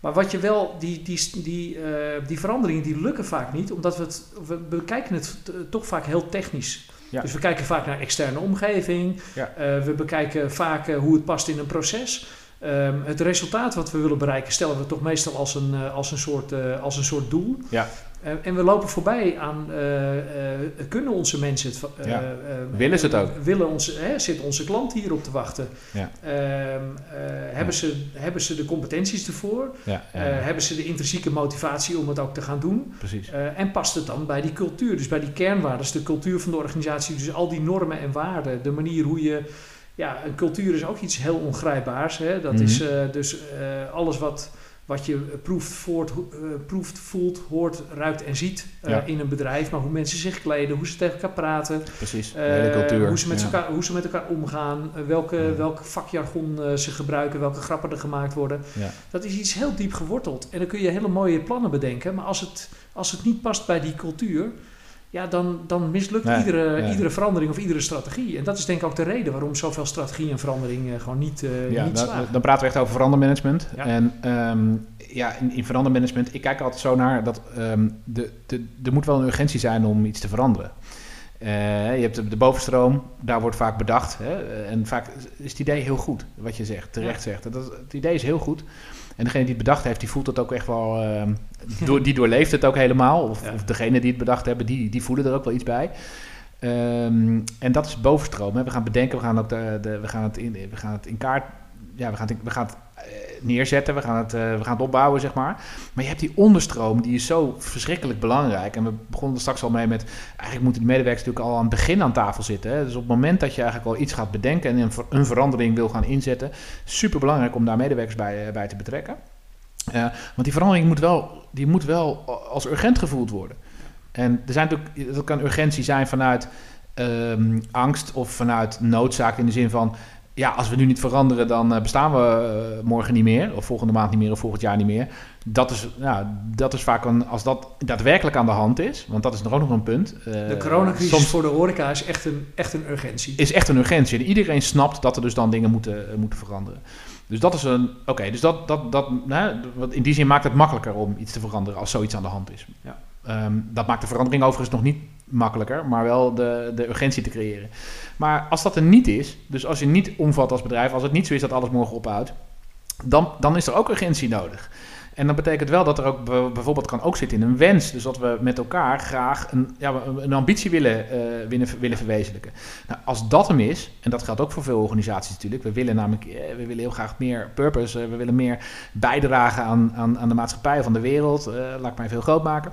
Maar wat je wel, die, die, die, die veranderingen die lukken vaak niet, omdat we het, we bekijken het toch vaak heel technisch. Ja. Dus we kijken vaak naar externe omgeving. Ja. Eh, we bekijken vaak eh, hoe het past in een proces. Ehm, het resultaat wat we willen bereiken stellen we toch meestal als een, eh, als een, soort, als een soort doel. Ja. Eh, en we lopen voorbij aan, eh, eh, kunnen onze mensen het... Ja. Willen ze het ook? Willen onze, hè, zit onze klant hierop te wachten? Ja. Ehm, eh, hebben, ze, hebben ze de competenties ervoor? Hebben ze de intrinsieke motivatie om het ook te gaan doen? precies. En past het dan bij die cultuur, dus bij die kernwaarden, de cultuur van de organisatie, dus al die normen en waarden, de manier hoe je, ja, een cultuur is ook iets heel ongrijpbaars. Hè? Dat Mhm. is dus alles wat, wat je proeft, voort, eh, proeft, voelt, hoort, ruikt en ziet eh, Ja. in een bedrijf, maar hoe mensen zich kleden, hoe ze tegen elkaar praten, Precies. Eh, cultuur. hoe, ze met ja. elkaar, hoe ze met elkaar omgaan, welke, Ja. welk vakjargon ze gebruiken, welke grappen er gemaakt worden. Dat is iets heel diep geworteld. En dan kun je hele mooie plannen bedenken. Maar als het, als het niet past bij die cultuur, ja, dan, dan mislukt Nee, iedere, nee. iedere verandering of iedere strategie. En dat is denk ik ook de reden waarom zoveel strategie en verandering eh, gewoon niet, Ja, niet dan, slagen. dan praten we echt over verandermanagement. Ja. En ehm, ja, in, in verandermanagement, ik kijk altijd zo naar dat ehm, de, de, er moet wel een urgentie zijn om iets te veranderen. Eh, je hebt de, de bovenstroom, daar wordt vaak bedacht. Hè, en vaak is het idee heel goed, wat je zegt, terecht zegt. Dat, het idee is heel goed. En degene die het bedacht heeft, die voelt het ook echt wel... ehm, door, die doorleeft het ook helemaal. Of, Ja. of degene die het bedacht hebben, die, die voelen er ook wel iets bij. Ehm, en dat is bovenstroom. Hè. We gaan bedenken, we gaan, ook de, de, we gaan, het, in, we gaan het in kaart... Ja, we gaan het, we gaan het eh, neerzetten, we gaan, het, eh, we gaan het opbouwen, zeg maar. Maar je hebt die onderstroom, die is zo verschrikkelijk belangrijk. En we begonnen straks al mee met... Eigenlijk moeten de medewerkers natuurlijk al aan het begin aan tafel zitten. Hè. Dus op het moment dat je eigenlijk al iets gaat bedenken... en een, een verandering wil gaan inzetten... super belangrijk om daar medewerkers bij, eh, bij te betrekken. Eh, want die verandering moet wel, die moet wel als urgent gevoeld worden. En er zijn natuurlijk, dat kan urgentie zijn vanuit ehm, angst of vanuit noodzaak in de zin van, ja, als we nu niet veranderen, dan eh, bestaan we eh, morgen niet meer, of volgende maand niet meer, of volgend jaar niet meer. Dat is, ja, dat is vaak een, als dat daadwerkelijk aan de hand is, want dat is nog ook nog een punt. eh, de coronacrisis soms voor de horeca is echt een, echt een urgentie. is echt een urgentie. En iedereen snapt dat er dus dan dingen moeten, moeten veranderen. Dus dat is een. Oké, dus dat, dat, dat, hè, wat in die zin maakt het makkelijker om iets te veranderen als zoiets aan de hand is. Ja. Ehm, dat maakt de verandering overigens nog niet makkelijker, maar wel de, de urgentie te creëren. Maar als dat er niet is, dus als je niet omvat als bedrijf, als het niet zo is dat alles morgen ophoudt, dan, dan is er ook urgentie nodig. En dat betekent wel dat er ook be- bijvoorbeeld kan ook zitten in een wens. Dus dat we met elkaar graag een, ja, een ambitie willen, eh, willen, willen verwezenlijken. Nou, als dat hem is, en dat geldt ook voor veel organisaties natuurlijk. We willen namelijk eh, we willen heel graag meer purpose. eh, we willen meer bijdragen aan, aan, aan de maatschappij van de wereld. laat ik even heel groot maken.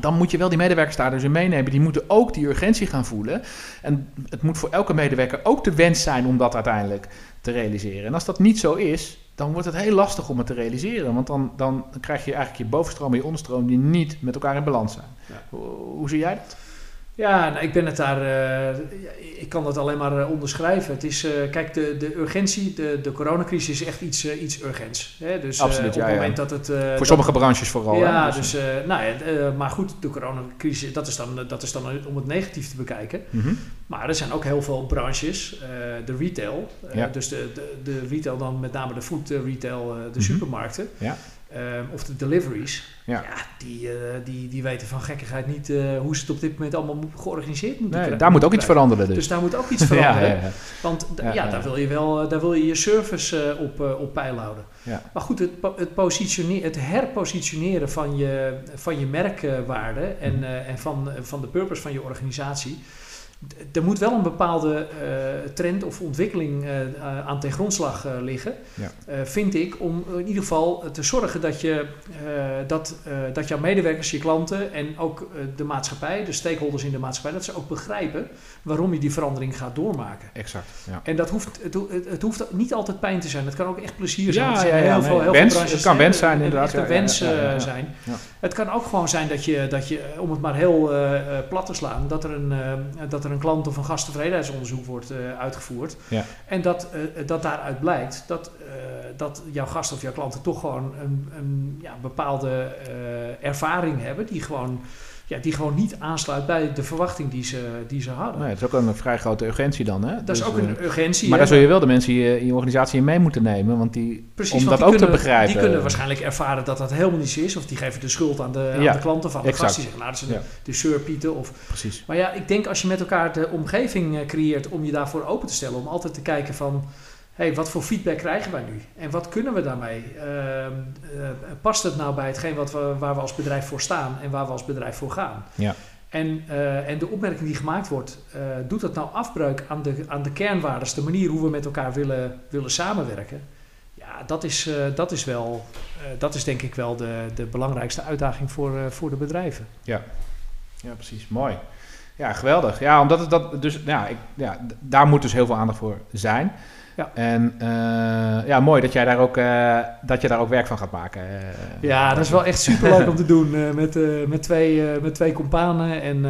Dan moet je wel die medewerkers daar dus in meenemen. Die moeten ook die urgentie gaan voelen. En het moet voor elke medewerker ook de wens zijn om dat uiteindelijk te realiseren. En als dat niet zo is, dan wordt het heel lastig om het te realiseren. Want dan, dan krijg je eigenlijk je bovenstroom en je onderstroom die niet met elkaar in balans zijn. Ja. Hoe, hoe zie jij dat? Ja, nou, ik ben het daar. eh, ik kan dat alleen maar eh, onderschrijven. Het is, eh, kijk, de, de urgentie, de, de coronacrisis is echt iets, iets urgents. Hè? Dus Absoluut, op het ja. moment dat het. Voor dat- sommige branches vooral. Ja, hè? dus, eh, nou ja, maar goed, de coronacrisis, dat is, dan, dat is dan om het negatief te bekijken. Mhm. Maar er zijn ook heel veel branches, de retail, dus de, de, de retail dan met name de food retail, de Mhm. supermarkten, Ja. Eh, of de deliveries. Ja. die, eh, die, die weten van gekkigheid niet eh, hoe ze het op dit moment allemaal georganiseerd moeten Nee, daar moet ook iets veranderen dus. Dus daar moet ook iets veranderen. ja, ja, ja. Want Ja, daar wil je wel eh, daar wil je, je service op, op peil houden. Ja. Maar goed, het, het, positione- het herpositioneren van je, van je merkwaarde en, Mhm. en van, van de purpose van je organisatie. Er moet wel een bepaalde eh, trend of ontwikkeling eh, eh, aan ten grondslag liggen, Ja. vind ik, om in ieder geval te zorgen dat, je, dat, dat jouw medewerkers, je klanten en ook de maatschappij, de stakeholders in de maatschappij, dat ze ook begrijpen waarom je die verandering gaat doormaken. Exact. Ja. En dat hoeft, het, het, het hoeft niet altijd pijn te zijn. Het kan ook echt plezier zijn. Ja, zijn ja, ja, heel nee. veel, heel Wens, veel het kan wens zijn, inderdaad. Ja, ja, wens zijn. Het kan ook gewoon zijn dat je, dat je om het maar heel plat te slaan, dat er een, dat er een klant- of een gasttevredenheidsonderzoek wordt eh, uitgevoerd. Ja. En dat, eh, dat daaruit blijkt dat, eh, dat jouw gast of jouw klanten toch gewoon een, een ja, bepaalde ervaring hebben die gewoon, ja, die gewoon niet aansluit bij de verwachting die ze, die ze hadden. Nee, dat is ook een vrij grote urgentie dan. Hè? Dat is Dus, ook eh, een urgentie. Maar hè, daar zul je wel de mensen in je, in je organisatie in mee moeten nemen. Want die, Precies, om want dat die ook te kunnen- begrijpen. Die kunnen waarschijnlijk ervaren dat dat helemaal niet zo is. Of die geven de schuld aan de, aan Ja, de klanten van de exact. gast. Die zeggen, nou, is een, Ja. de surpieten. Of... Precies. Maar ja, ik denk als je met elkaar de omgeving eh, creëert om je daarvoor open te stellen. Om altijd te kijken van, hey, wat voor feedback krijgen wij nu? En wat kunnen we daarmee? Eh, past het nou bij hetgeen wat we, waar we als bedrijf voor staan en waar we als bedrijf voor gaan? Ja. En, eh, en de opmerking die gemaakt wordt, eh, doet dat nou afbreuk aan de, aan de kernwaardes, de manier hoe we met elkaar willen, willen samenwerken? Ja, dat is, dat is wel, dat is denk ik wel de, de belangrijkste uitdaging voor, voor de bedrijven. Ja, precies. Mooi. Ja, geweldig. Ja, omdat het dat dus, ja, ik, ja, daar moet dus heel veel aandacht voor zijn. Ja. En eh, ja, mooi dat jij daar ook, eh, dat je daar ook werk van gaat maken. eh. Ja, dat is wel echt superleuk om te doen met, met, twee, met twee companen. En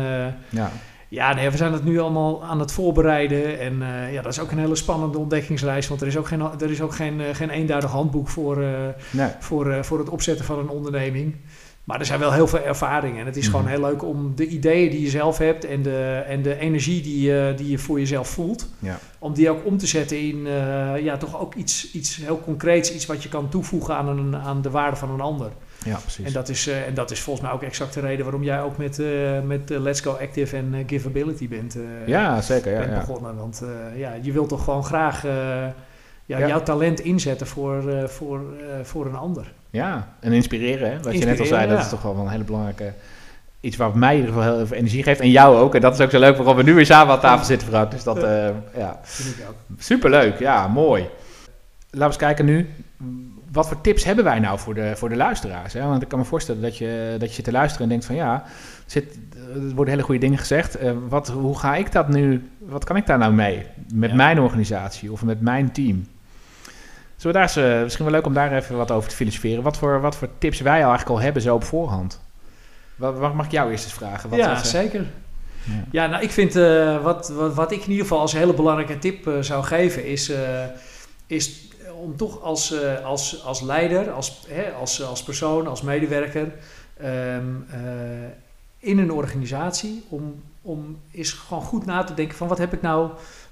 Ja, ja, nee, we zijn het nu allemaal aan het voorbereiden. En ja, dat is ook een hele spannende ontdekkingsreis. Want er is ook geen, er is ook geen, geen eenduidig handboek voor, nee. voor, voor het opzetten van een onderneming. Maar er zijn wel heel veel ervaringen. En het is Mhm. gewoon heel leuk om de ideeën die je zelf hebt en de, en de energie die, je die je voor jezelf voelt, Ja. om die ook om te zetten in eh, ja, toch ook iets, iets heel concreets, iets wat je kan toevoegen aan, een, aan de waarde van een ander. ja, precies. En dat, is, eh, en dat is volgens mij ook exact de reden waarom jij ook met, eh, met Let's Go Active en Giveability bent, ja, zeker. Ja, bent ja. begonnen. Want ja, je wilt toch gewoon graag ja, Ja. jouw talent inzetten voor, voor, voor een ander. Ja, en inspireren. Hè? Wat je net al zei, dat ja. is toch wel een hele belangrijke... Iets wat mij in ieder geval heel veel energie geeft. En jou ook. En dat is ook zo leuk waarom we nu weer samen aan tafel zitten, Frank. Dus dat, eh, ja, Vind ik ook. Superleuk, ja, mooi. Laten we eens kijken nu. Wat voor tips hebben wij nou voor de, voor de luisteraars? Hè? Want ik kan me voorstellen dat je, dat je zit te luisteren en denkt van ja, er, zit, er worden hele goede dingen gezegd. Eh, wat, hoe ga ik dat nu, wat kan ik daar nou mee? Met Ja. mijn organisatie of met mijn team? We daar eens, eh, misschien wel leuk om daar even wat over te filosoferen. Wat voor, wat voor tips wij al eigenlijk al hebben zo op voorhand? Wat, wat mag ik jou eerst eens vragen? Wat, ja, zeker. ja. Ja, nou, ik vind eh, wat, wat, wat ik in ieder geval als hele belangrijke tip eh, zou geven, is, is om toch als, als, als leider, als, hè, als, als persoon, als medewerker, ehm, eh, in een organisatie om, om eens gewoon goed na te denken van wat heb ik nou,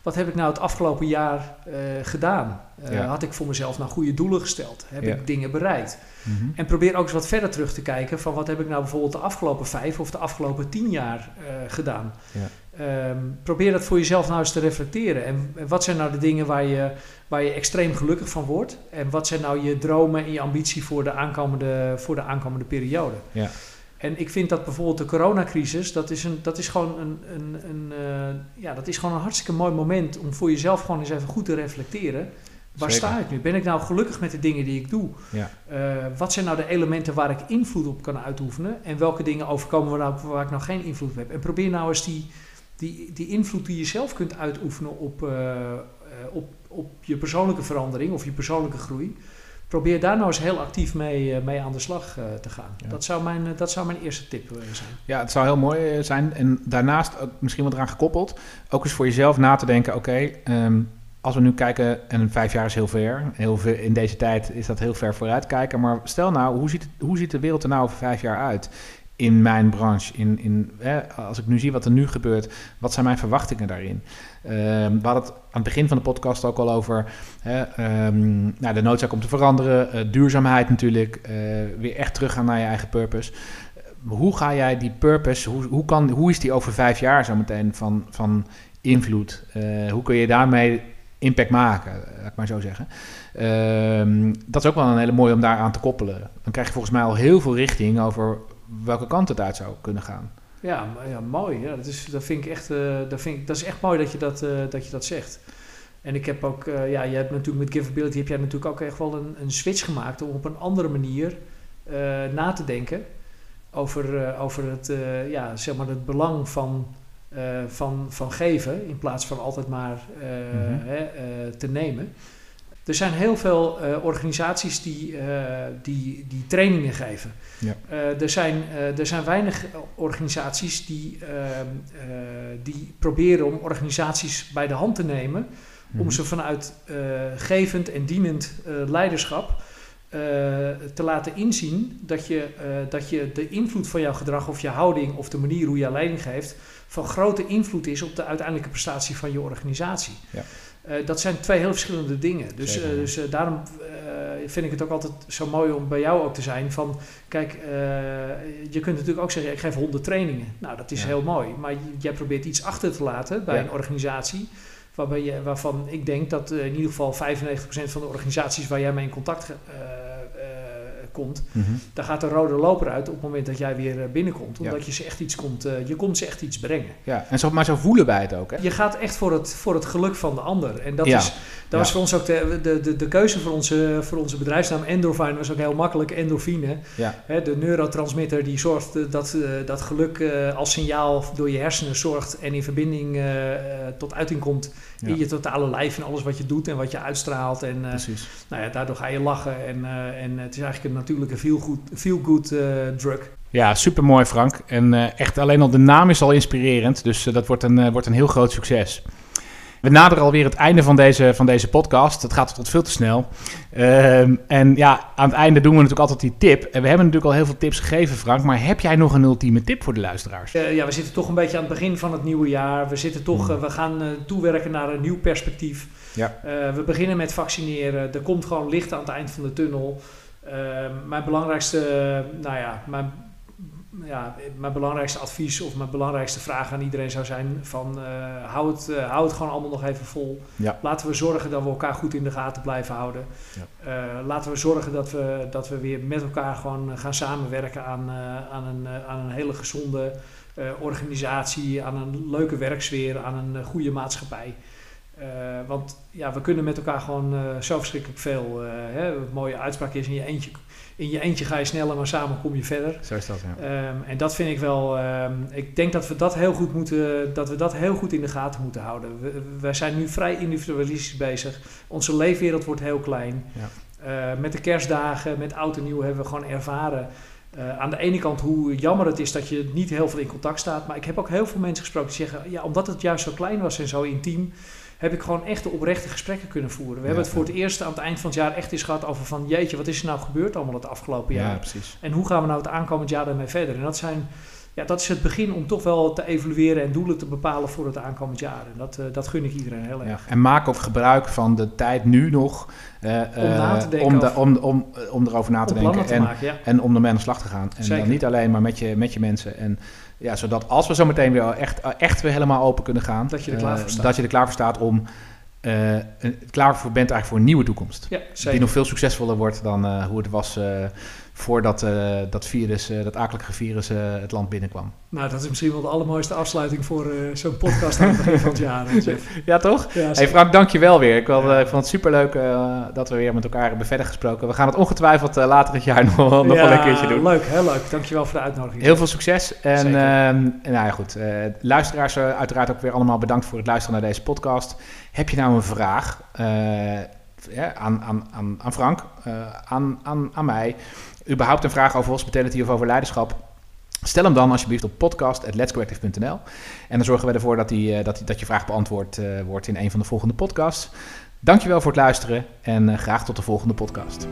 wat heb ik nou het afgelopen jaar eh, gedaan? Eh, Ja. Had ik voor mezelf nou goede doelen gesteld? Heb Ja. ik dingen bereikt? Mhm. En probeer ook eens wat verder terug te kijken van wat heb ik nou bijvoorbeeld de afgelopen vijf of de afgelopen tien jaar eh, gedaan. Ja. Ehm, probeer dat voor jezelf nou eens te reflecteren. En, en wat zijn nou de dingen waar je, waar je extreem gelukkig van wordt? En wat zijn nou je dromen en je ambitie voor de aankomende, voor de aankomende periode? Ja. En ik vind dat bijvoorbeeld de coronacrisis, dat is, een, dat is gewoon een, een, een, eh, ja, dat is gewoon een hartstikke mooi moment om voor jezelf gewoon eens even goed te reflecteren. Waar Zeker. sta ik nu? Ben ik nou gelukkig met de dingen die ik doe? Ja. Eh, wat zijn nou de elementen waar ik invloed op kan uitoefenen? En welke dingen overkomen me nou waar ik nou geen invloed op heb? En probeer nou eens die, die, die invloed die je zelf kunt uitoefenen op, eh, op, op je persoonlijke verandering of je persoonlijke groei. Probeer daar nou eens heel actief mee, eh, mee aan de slag eh, te gaan. Ja. Dat, zou mijn, eh, dat zou mijn eerste tip zijn. Ja, het zou heel mooi zijn. En daarnaast, misschien wat eraan gekoppeld, ook eens voor jezelf na te denken: oké, ehm, als we nu kijken, en vijf jaar is heel ver, heel ver, in deze tijd is dat heel ver vooruit kijken. Maar stel nou, hoe ziet, hoe ziet de wereld er nou over vijf jaar uit? In mijn branche, in, in, als ik nu zie wat er nu gebeurt, wat zijn mijn verwachtingen daarin? Ehm, we hadden het aan het begin van de podcast ook al over hè, ehm, nou, de noodzaak om te veranderen, eh, duurzaamheid natuurlijk, eh, weer echt teruggaan naar je eigen purpose. Hoe ga jij die purpose, hoe, hoe, kan, hoe is die over vijf jaar zo meteen van, van invloed? Eh, hoe kun je daarmee impact maken, laat ik maar zo zeggen. Ehm, dat is ook wel een hele mooie om daar aan te koppelen. Dan krijg je volgens mij al heel veel richting over welke kant het uit zou kunnen gaan. Ja, ja mooi. Ja, dat, is, dat vind ik echt, eh, dat, vind ik, dat is echt mooi dat je dat, eh, dat, je dat zegt. En ik heb ook, eh, ja, je hebt natuurlijk met Giveability heb jij natuurlijk ook echt wel een, een switch gemaakt om op een andere manier na te denken over, over het, ja, zeg maar het belang van, van, van geven in plaats van altijd maar Mhm. hè, te nemen. Er zijn heel veel eh, organisaties die, eh, die, die trainingen geven. Ja. Eh, er, zijn, er zijn weinig organisaties die, ehm, eh, die proberen om organisaties bij de hand te nemen. Mhm. Om ze vanuit gevend en dienend leiderschap te laten inzien dat je, dat je de invloed van jouw gedrag of je houding of de manier hoe je leiding geeft van grote invloed is op de uiteindelijke prestatie van je organisatie. Ja. Eh, dat zijn twee heel verschillende dingen. Dus, eh, dus eh, daarom vind ik het ook altijd zo mooi om bij jou ook te zijn. Van, kijk, je kunt natuurlijk ook zeggen, ik geef honderd trainingen. Nou, dat is Ja. heel mooi. Maar jij probeert iets achter te laten bij Ja. een organisatie. Waarbij je, waarvan ik denk dat in ieder geval 95% van de organisaties waar jij mee in contact komt, Mhm. daar gaat de rode loper uit op het moment dat jij weer eh, binnenkomt. Ja. Omdat je ze echt iets komt, eh, je komt ze echt iets brengen. Ja, en zo, maar zo voelen wij het ook. Hè? Je gaat echt voor het, voor het geluk van de ander. En dat, Ja. is, dat Ja. was voor ons ook de, de, de, de keuze voor onze, voor onze bedrijfsnaam Endorfine was ook heel makkelijk. Endorfine, Ja. hè, de neurotransmitter die zorgt eh, dat, dat geluk als signaal door je hersenen zorgt en in verbinding tot uiting komt in je totale lijf en alles wat je doet en wat je uitstraalt. En Precies. nou ja, daardoor ga je lachen en, en het is eigenlijk een natuurlijke feel-good feel good, eh, drug. Ja, super mooi Frank. En eh, echt alleen al de naam is al inspirerend. Dus eh, dat wordt een, wordt een heel groot succes. We naderen alweer het einde van deze, van deze podcast. Het gaat tot veel te snel. Ehm, en ja, aan het einde doen we natuurlijk altijd die tip. En we hebben natuurlijk al heel veel tips gegeven, Frank. Maar heb jij nog een ultieme tip voor de luisteraars? Ja, we zitten toch een beetje aan het begin van het nieuwe jaar. We, zitten toch, Hmm. we gaan toewerken naar een nieuw perspectief. Ja. We beginnen met vaccineren. Er komt gewoon licht aan het eind van de tunnel. Eh, mijn belangrijkste, nou ja, mijn, ja, mijn belangrijkste advies of mijn belangrijkste vraag aan iedereen zou zijn van eh, hou, het, eh, hou het gewoon allemaal nog even vol. Ja. Laten we zorgen dat we elkaar goed in de gaten blijven houden. Ja. Eh, laten we zorgen dat we, dat we weer met elkaar gewoon gaan samenwerken aan, aan, een, aan een hele gezonde organisatie, aan een leuke werksfeer, aan een goede maatschappij. Eh, want ja, we kunnen met elkaar gewoon eh, zo verschrikkelijk veel. eh, hè, een mooie uitspraak is: in je, eentje, in je eentje ga je sneller, maar samen kom je verder. Zo is dat, ja. Ehm, en dat vind ik wel. ehm, ik denk dat we dat heel goed moeten. Dat we dat heel goed in de gaten moeten houden. We, wij zijn nu vrij individualistisch bezig. Onze leefwereld wordt heel klein. Ja. Met de kerstdagen, met oud en nieuw hebben we gewoon ervaren. aan de ene kant hoe jammer het is dat je niet heel veel in contact staat. Maar ik heb ook heel veel mensen gesproken die zeggen: ja, omdat het juist zo klein was en zo intiem. Heb ik gewoon echte oprechte gesprekken kunnen voeren. We Ja, hebben het voor het eerst aan het eind van het jaar echt eens gehad over van jeetje, wat is er nou gebeurd allemaal het afgelopen jaar? Ja, precies. En hoe gaan we nou het aankomend jaar daarmee verder? En dat zijn, ja, dat is het begin om toch wel te evalueren en doelen te bepalen voor het aankomend jaar. En dat, eh, dat gun ik iedereen heel erg. Ja, en maak ook gebruik van de tijd nu nog eh, Om na te eh, denken om, de- of- om, om, om erover na te denken. te en, maken, ja. en om ermee aan de slag te gaan. En Zeker. dan niet alleen maar met je, met je mensen. En ja, zodat als we zo meteen weer echt, echt weer helemaal open kunnen gaan. Dat je er eh, klaar voor staat. Dat je er klaar voor staat om eh, klaar voor bent eigenlijk voor een nieuwe toekomst. Ja, Die nog veel succesvoller wordt dan eh, hoe het was voordat eh, dat virus, eh, dat akelige virus, eh, het land binnenkwam. Nou, dat is misschien wel de allermooiste afsluiting voor zo'n podcast aan het begin van het jaar. Ja, toch? Ja, Hey. Frank, dank je wel weer. Ik, Ja. ik vond het superleuk dat we weer met elkaar hebben verder gesproken. We gaan het ongetwijfeld later het jaar nog, wel- wel een keertje doen. Leuk, heel leuk. Dankjewel voor de uitnodiging. Heel veel succes. En, ehm, nou ja, goed. luisteraars, uiteraard ook weer allemaal bedankt voor het luisteren naar deze podcast. Heb je nou een vraag aan, aan, aan, aan Frank, aan, aan, aan mij, überhaupt een vraag over hospitality of over leiderschap, Stel hem dan alsjeblieft op podcast@letscoactive.nl En dan zorgen we ervoor dat, die, eh, dat, dat je vraag beantwoord eh, wordt in een van de volgende podcasts. Dankjewel voor het luisteren en eh, graag tot de volgende podcast.